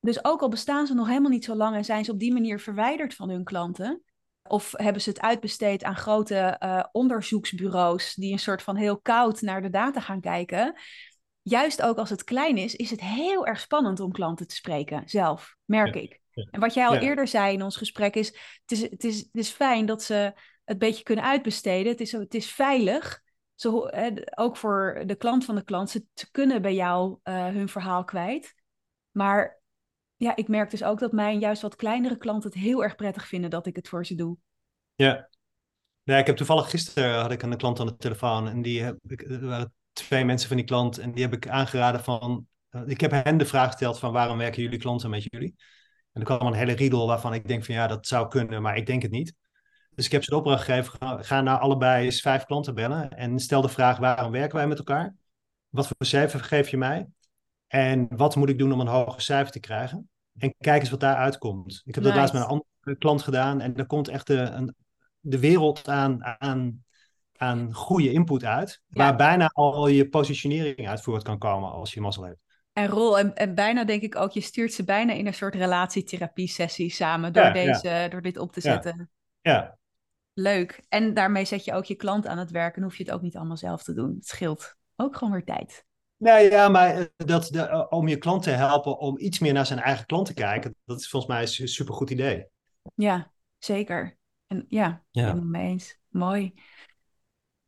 Dus ook al bestaan ze nog helemaal niet zo lang en zijn ze op die manier verwijderd van hun klanten, of hebben ze het uitbesteed aan grote onderzoeksbureaus die een soort van heel koud naar de data gaan kijken. Juist ook als het klein is, is het heel erg spannend om klanten te spreken, zelf, merk ik. En wat jij al eerder zei in ons gesprek is het, is, het is, het is fijn dat ze het beetje kunnen uitbesteden. Het is, het is veilig ze, ook voor de klant van de klant, ze, kunnen bij jou uh, hun verhaal kwijt. Maar ja, ik merk dus ook dat mijn juist wat kleinere klanten het heel erg prettig vinden dat ik het voor ze doe. Ja. Ja, ik heb toevallig gisteren had ik een klant aan de telefoon en die heb ik, waren twee mensen van die klant en die heb ik aangeraden van, uh, ik heb hen de vraag gesteld van waarom werken jullie klanten met jullie? En er kwam een hele riedel waarvan ik denk van ja, dat zou kunnen, maar ik denk het niet. Dus ik heb ze de opdracht gegeven, ga, ga naar allebei eens vijf klanten bellen en stel de vraag waarom werken wij met elkaar? Wat voor cijfer geef je mij? En wat moet ik doen om een hoger cijfer te krijgen? En kijk eens wat daar uitkomt. Ik heb dat laatst met een andere klant gedaan en er komt echt de, een, de wereld aan, aan, aan goede input uit, waar bijna al je positionering uit voort kan komen als je mazzel hebt. En rol, en, en bijna denk ik ook, je stuurt ze bijna in een soort relatietherapie sessie samen door, deze, door dit op te zetten. Ja, Leuk. En daarmee zet je ook je klant aan het werk en hoef je het ook niet allemaal zelf te doen. Het scheelt ook gewoon weer tijd. Nee, ja, maar dat, de, om je klant te helpen om iets meer naar zijn eigen klant te kijken, dat is volgens mij een supergoed idee. Ja, zeker. En ja, ja. ik ben het mee eens. Mooi.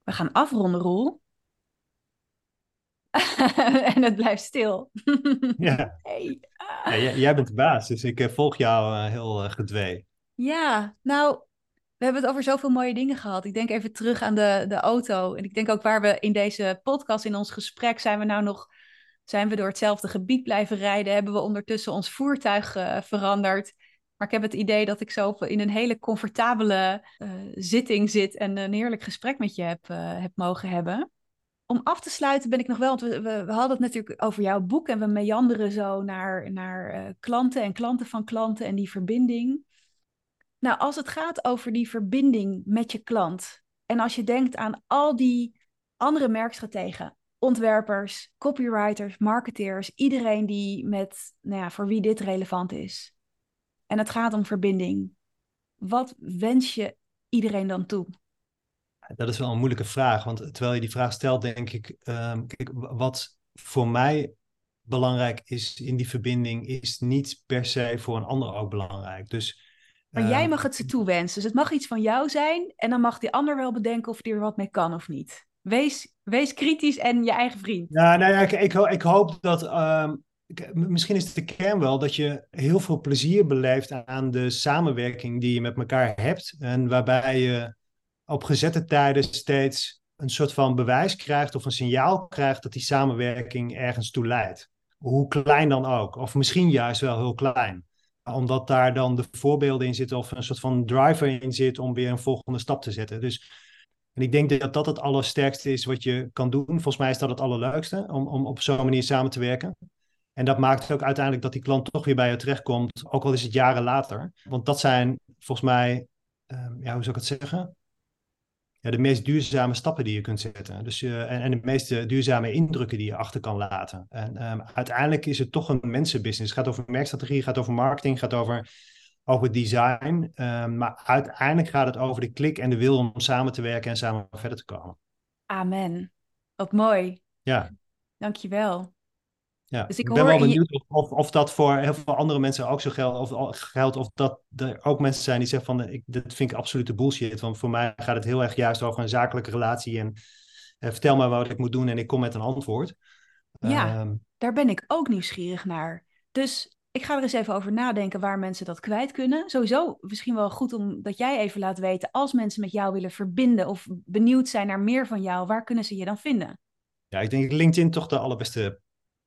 We gaan afronden, Roel. en het blijft stil. ja. Hey. ja jij, jij, bent de baas, dus ik volg jou uh, heel uh, gedwee. Ja, nou, we hebben het over zoveel mooie dingen gehad. Ik denk even terug aan de, de auto. En ik denk ook waar we in deze podcast, in ons gesprek, zijn we nou nog, zijn we door hetzelfde gebied blijven rijden? Hebben we ondertussen ons voertuig uh, veranderd? Maar ik heb het idee dat ik zo in een hele comfortabele uh, zitting zit en een heerlijk gesprek met je heb, uh, heb mogen hebben. Om af te sluiten ben ik nog wel, want we, we, hadden het natuurlijk over jouw boek en we meanderen zo naar, naar klanten en klanten van klanten en die verbinding. Nou, als het gaat over die verbinding met je klant en als je denkt aan al die andere merkstrategen, ontwerpers, copywriters, marketeers, iedereen die met, nou ja, voor wie dit relevant is. En het gaat om verbinding. Wat wens je iedereen dan toe? Dat is wel een moeilijke vraag, want terwijl je die vraag stelt, denk ik, um, kijk, wat voor mij belangrijk is in die verbinding, is niet per se voor een ander ook belangrijk. Dus maar jij ehm, mag het ze toewensen. Dus het mag iets van jou zijn. En dan mag die ander wel bedenken of die er wat mee kan of niet. Wees, wees kritisch en je eigen vriend. Ja, nou ja, ik, ik, ik hoop dat. Ehm, misschien is de kern wel dat je heel veel plezier beleeft aan de samenwerking die je met elkaar hebt. En waarbij je op gezette tijden steeds een soort van bewijs krijgt of een signaal krijgt dat die samenwerking ergens toe leidt. Hoe klein dan ook. Of misschien juist wel heel klein omdat daar dan de voorbeelden in zitten of een soort van driver in zit om weer een volgende stap te zetten. Dus en ik denk dat dat het allersterkste is wat je kan doen. Volgens mij is dat het allerleukste om, om op zo'n manier samen te werken. En dat maakt ook uiteindelijk dat die klant toch weer bij je terechtkomt, ook al is het jaren later. Want dat zijn volgens mij, um, ja, hoe zou ik het zeggen? ja, de meest duurzame stappen die je kunt zetten. Dus, uh, en, en, de meest duurzame indrukken die je achter kan laten. En um, uiteindelijk is het toch een mensenbusiness. Het gaat over merkstrategie, het gaat over marketing, het gaat over, over design. Um, maar uiteindelijk gaat het over de klik en de wil om samen te werken en samen verder te komen. Amen. Wat mooi. Ja. Dankjewel. Ja, dus ik, ben wel benieuwd of, of, dat voor heel veel andere mensen ook zo geldt. Of, geldt of dat er ook mensen zijn die zeggen van, ik, dit vind ik absolute bullshit. Want voor mij gaat het heel erg juist over een zakelijke relatie. En eh, vertel mij wat ik moet doen en ik kom met een antwoord. Ja, ehm, daar ben ik ook nieuwsgierig naar. Dus ik ga er eens even over nadenken waar mensen dat kwijt kunnen. Sowieso misschien wel goed om dat jij even laat weten, als mensen met jou willen verbinden of benieuwd zijn naar meer van jou, waar kunnen ze je dan vinden? Ja, ik denk LinkedIn toch de allerbeste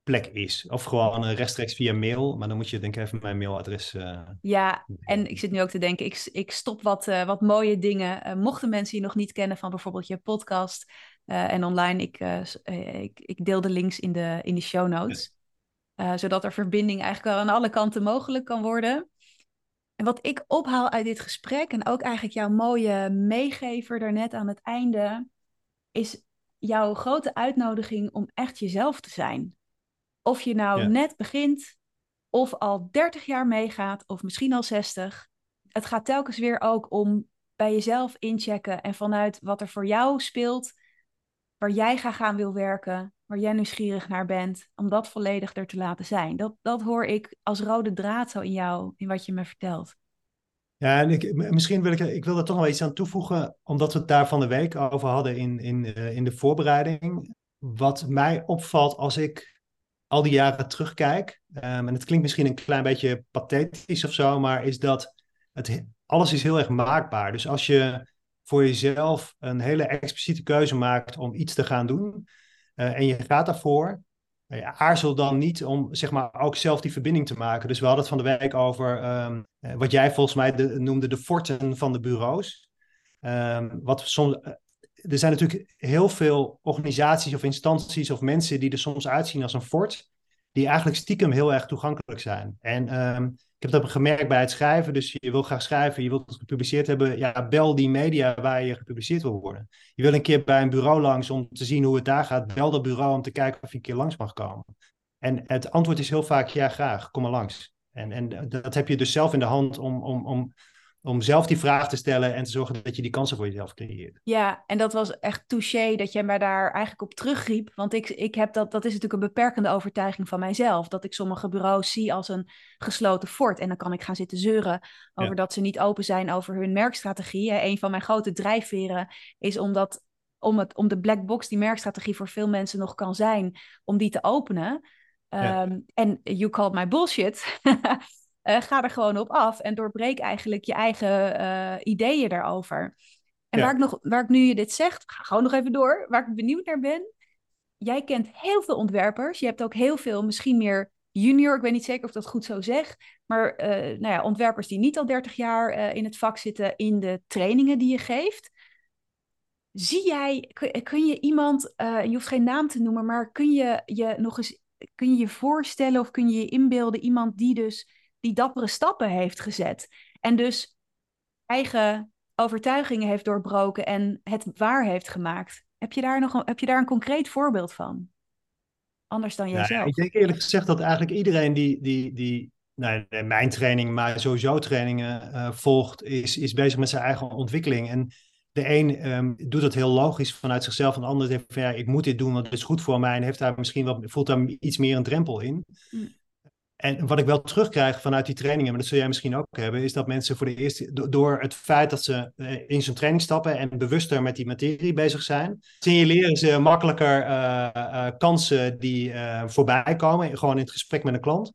plek is. Of gewoon uh, rechtstreeks via mail. Maar dan moet je denk ik even mijn mailadres... Uh, ja, en ik zit nu ook te denken, ik, ik stop wat, uh, wat mooie dingen. mochten mensen je nog niet kennen van bijvoorbeeld je podcast en online, ik, ik, ik, deel de links in de, in de show notes. zodat er verbinding eigenlijk wel aan alle kanten mogelijk kan worden. En wat ik ophaal uit dit gesprek, en ook eigenlijk jouw mooie meegever daarnet aan het einde, is jouw grote uitnodiging om echt jezelf te zijn. Of je nou net begint, of al 30 jaar meegaat, of misschien al 60. Het gaat telkens weer ook om bij jezelf inchecken en vanuit wat er voor jou speelt, waar jij graag aan wil werken, waar jij nieuwsgierig naar bent, om dat volledig er te laten zijn. Dat, dat hoor ik als rode draad zo in jou, in wat je me vertelt. Ja, en ik, misschien wil ik, ik wil er toch nog iets aan toevoegen, omdat we het daar van de week over hadden in, in, eh, in de voorbereiding. Wat mij opvalt als ik al die jaren terugkijk, um, en het klinkt misschien een klein beetje pathetisch of zo, maar is dat het, alles is heel erg maakbaar. Dus als je voor jezelf een hele expliciete keuze maakt om iets te gaan doen uh, en je gaat daarvoor, uh, aarzel dan niet om zeg maar ook zelf die verbinding te maken. Dus we hadden het van de week over um, wat jij volgens mij de, noemde de forten van de bureaus. Um, wat soms er zijn natuurlijk heel veel organisaties of instanties of mensen die er soms uitzien als een fort, die eigenlijk stiekem heel erg toegankelijk zijn. En um, ik heb dat gemerkt bij het schrijven, dus je wil graag schrijven, je wilt het gepubliceerd hebben, ja, bel die media waar je gepubliceerd wil worden. Je wil een keer bij een bureau langs om te zien hoe het daar gaat, bel dat bureau om te kijken of je een keer langs mag komen. En het antwoord is heel vaak ja, graag, kom maar langs. En, en dat heb je dus zelf in de hand om, om, om om zelf die vraag te stellen en te zorgen dat je die kansen voor jezelf creëert. Ja, en dat was echt touché dat jij mij daar eigenlijk op terugriep. Want ik, ik heb dat, dat is natuurlijk een beperkende overtuiging van mijzelf. Dat ik sommige bureaus zie als een gesloten fort. En dan kan ik gaan zitten zeuren over dat ze niet open zijn over hun merkstrategie. Een van mijn grote drijfveren is omdat, om, het, om de black box die merkstrategie voor veel mensen nog kan zijn, om die te openen. Ehm, en you called my bullshit. Uh, ga er gewoon op af en doorbreek eigenlijk je eigen uh, ideeën daarover. En waar, ik nog, waar ik nu je dit zegt, ga gewoon nog even door, waar ik benieuwd naar ben. Jij kent heel veel ontwerpers. Je hebt ook heel veel, misschien meer junior, ik weet niet zeker of ik dat goed zo zeg, maar uh, nou ja, ontwerpers die niet al 30 jaar in het vak zitten in de trainingen die je geeft. Zie jij, kun, kun je iemand, je hoeft geen naam te noemen, maar kun je je nog eens, kun je je voorstellen of kun je je inbeelden iemand die dus die dappere stappen heeft gezet. En dus eigen overtuigingen heeft doorbroken en het waar heeft gemaakt. Heb je daar nog een, heb je daar een concreet voorbeeld van? Anders dan jijzelf. Ja, ik denk eerlijk gezegd dat eigenlijk iedereen die, die, die nou, mijn training, maar sowieso trainingen uh, volgt, is, is bezig met zijn eigen ontwikkeling. En de een um, doet dat heel logisch vanuit zichzelf, en de ander denkt van ja, ik moet dit doen, want het is goed voor mij en heeft daar misschien wat, voelt daar iets meer een drempel in. Mm. En wat ik wel terugkrijg vanuit die trainingen, maar dat zul jij misschien ook hebben, is dat mensen voor de eerste, door het feit dat ze eh, in zo'n training stappen en bewuster met die materie bezig zijn, signaleren ze makkelijker uh, uh, kansen die voorbij komen, gewoon in het gesprek met een klant.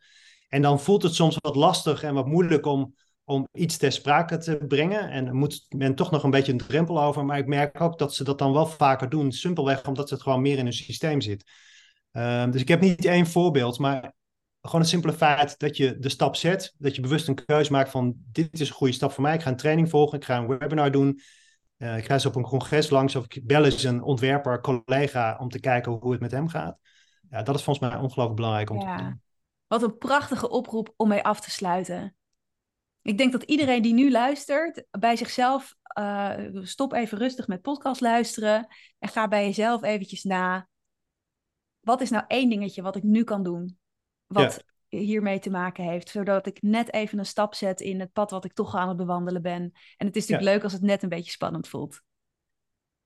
En dan voelt het soms wat lastig en wat moeilijk om, om iets ter sprake te brengen. En moet men toch nog een beetje een drempel over. Maar ik merk ook dat ze dat dan wel vaker doen, simpelweg omdat het gewoon meer in hun systeem zit. Ehm, dus ik heb niet één voorbeeld, maar gewoon het simpele feit dat je de stap zet, dat je bewust een keuze maakt van dit is een goede stap voor mij. Ik ga een training volgen, ik ga een webinar doen, uh, ik ga eens op een congres langs of ik bel eens een ontwerper, collega om te kijken hoe het met hem gaat. Ja, dat is volgens mij ongelooflijk belangrijk om te doen. Wat een prachtige oproep om mee af te sluiten. Ik denk dat iedereen die nu luistert bij zichzelf, uh, stop even rustig met podcast luisteren en ga bij jezelf eventjes na. Wat is nou één dingetje wat ik nu kan doen? Wat hiermee te maken heeft. Zodat ik net even een stap zet in het pad wat ik toch aan het bewandelen ben. En het is natuurlijk leuk als het net een beetje spannend voelt.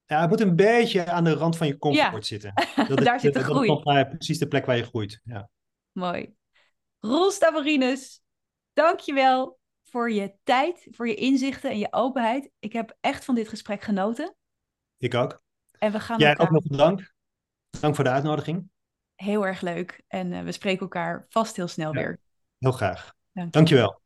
Ja, het moet een beetje aan de rand van je comfort zitten. Dat Daar zit de groei. Dat is precies de plek waar je groeit. Ja. Mooi. Roel Stavorinus, dankjewel voor je tijd, voor je inzichten en je openheid. Ik heb echt van dit gesprek genoten. Ik ook. En we gaan Jij elkaar... ook nog bedankt. Dank voor de uitnodiging heel erg leuk. En uh, we spreken elkaar vast heel snel ja, weer. Heel graag. Dank Dankjewel.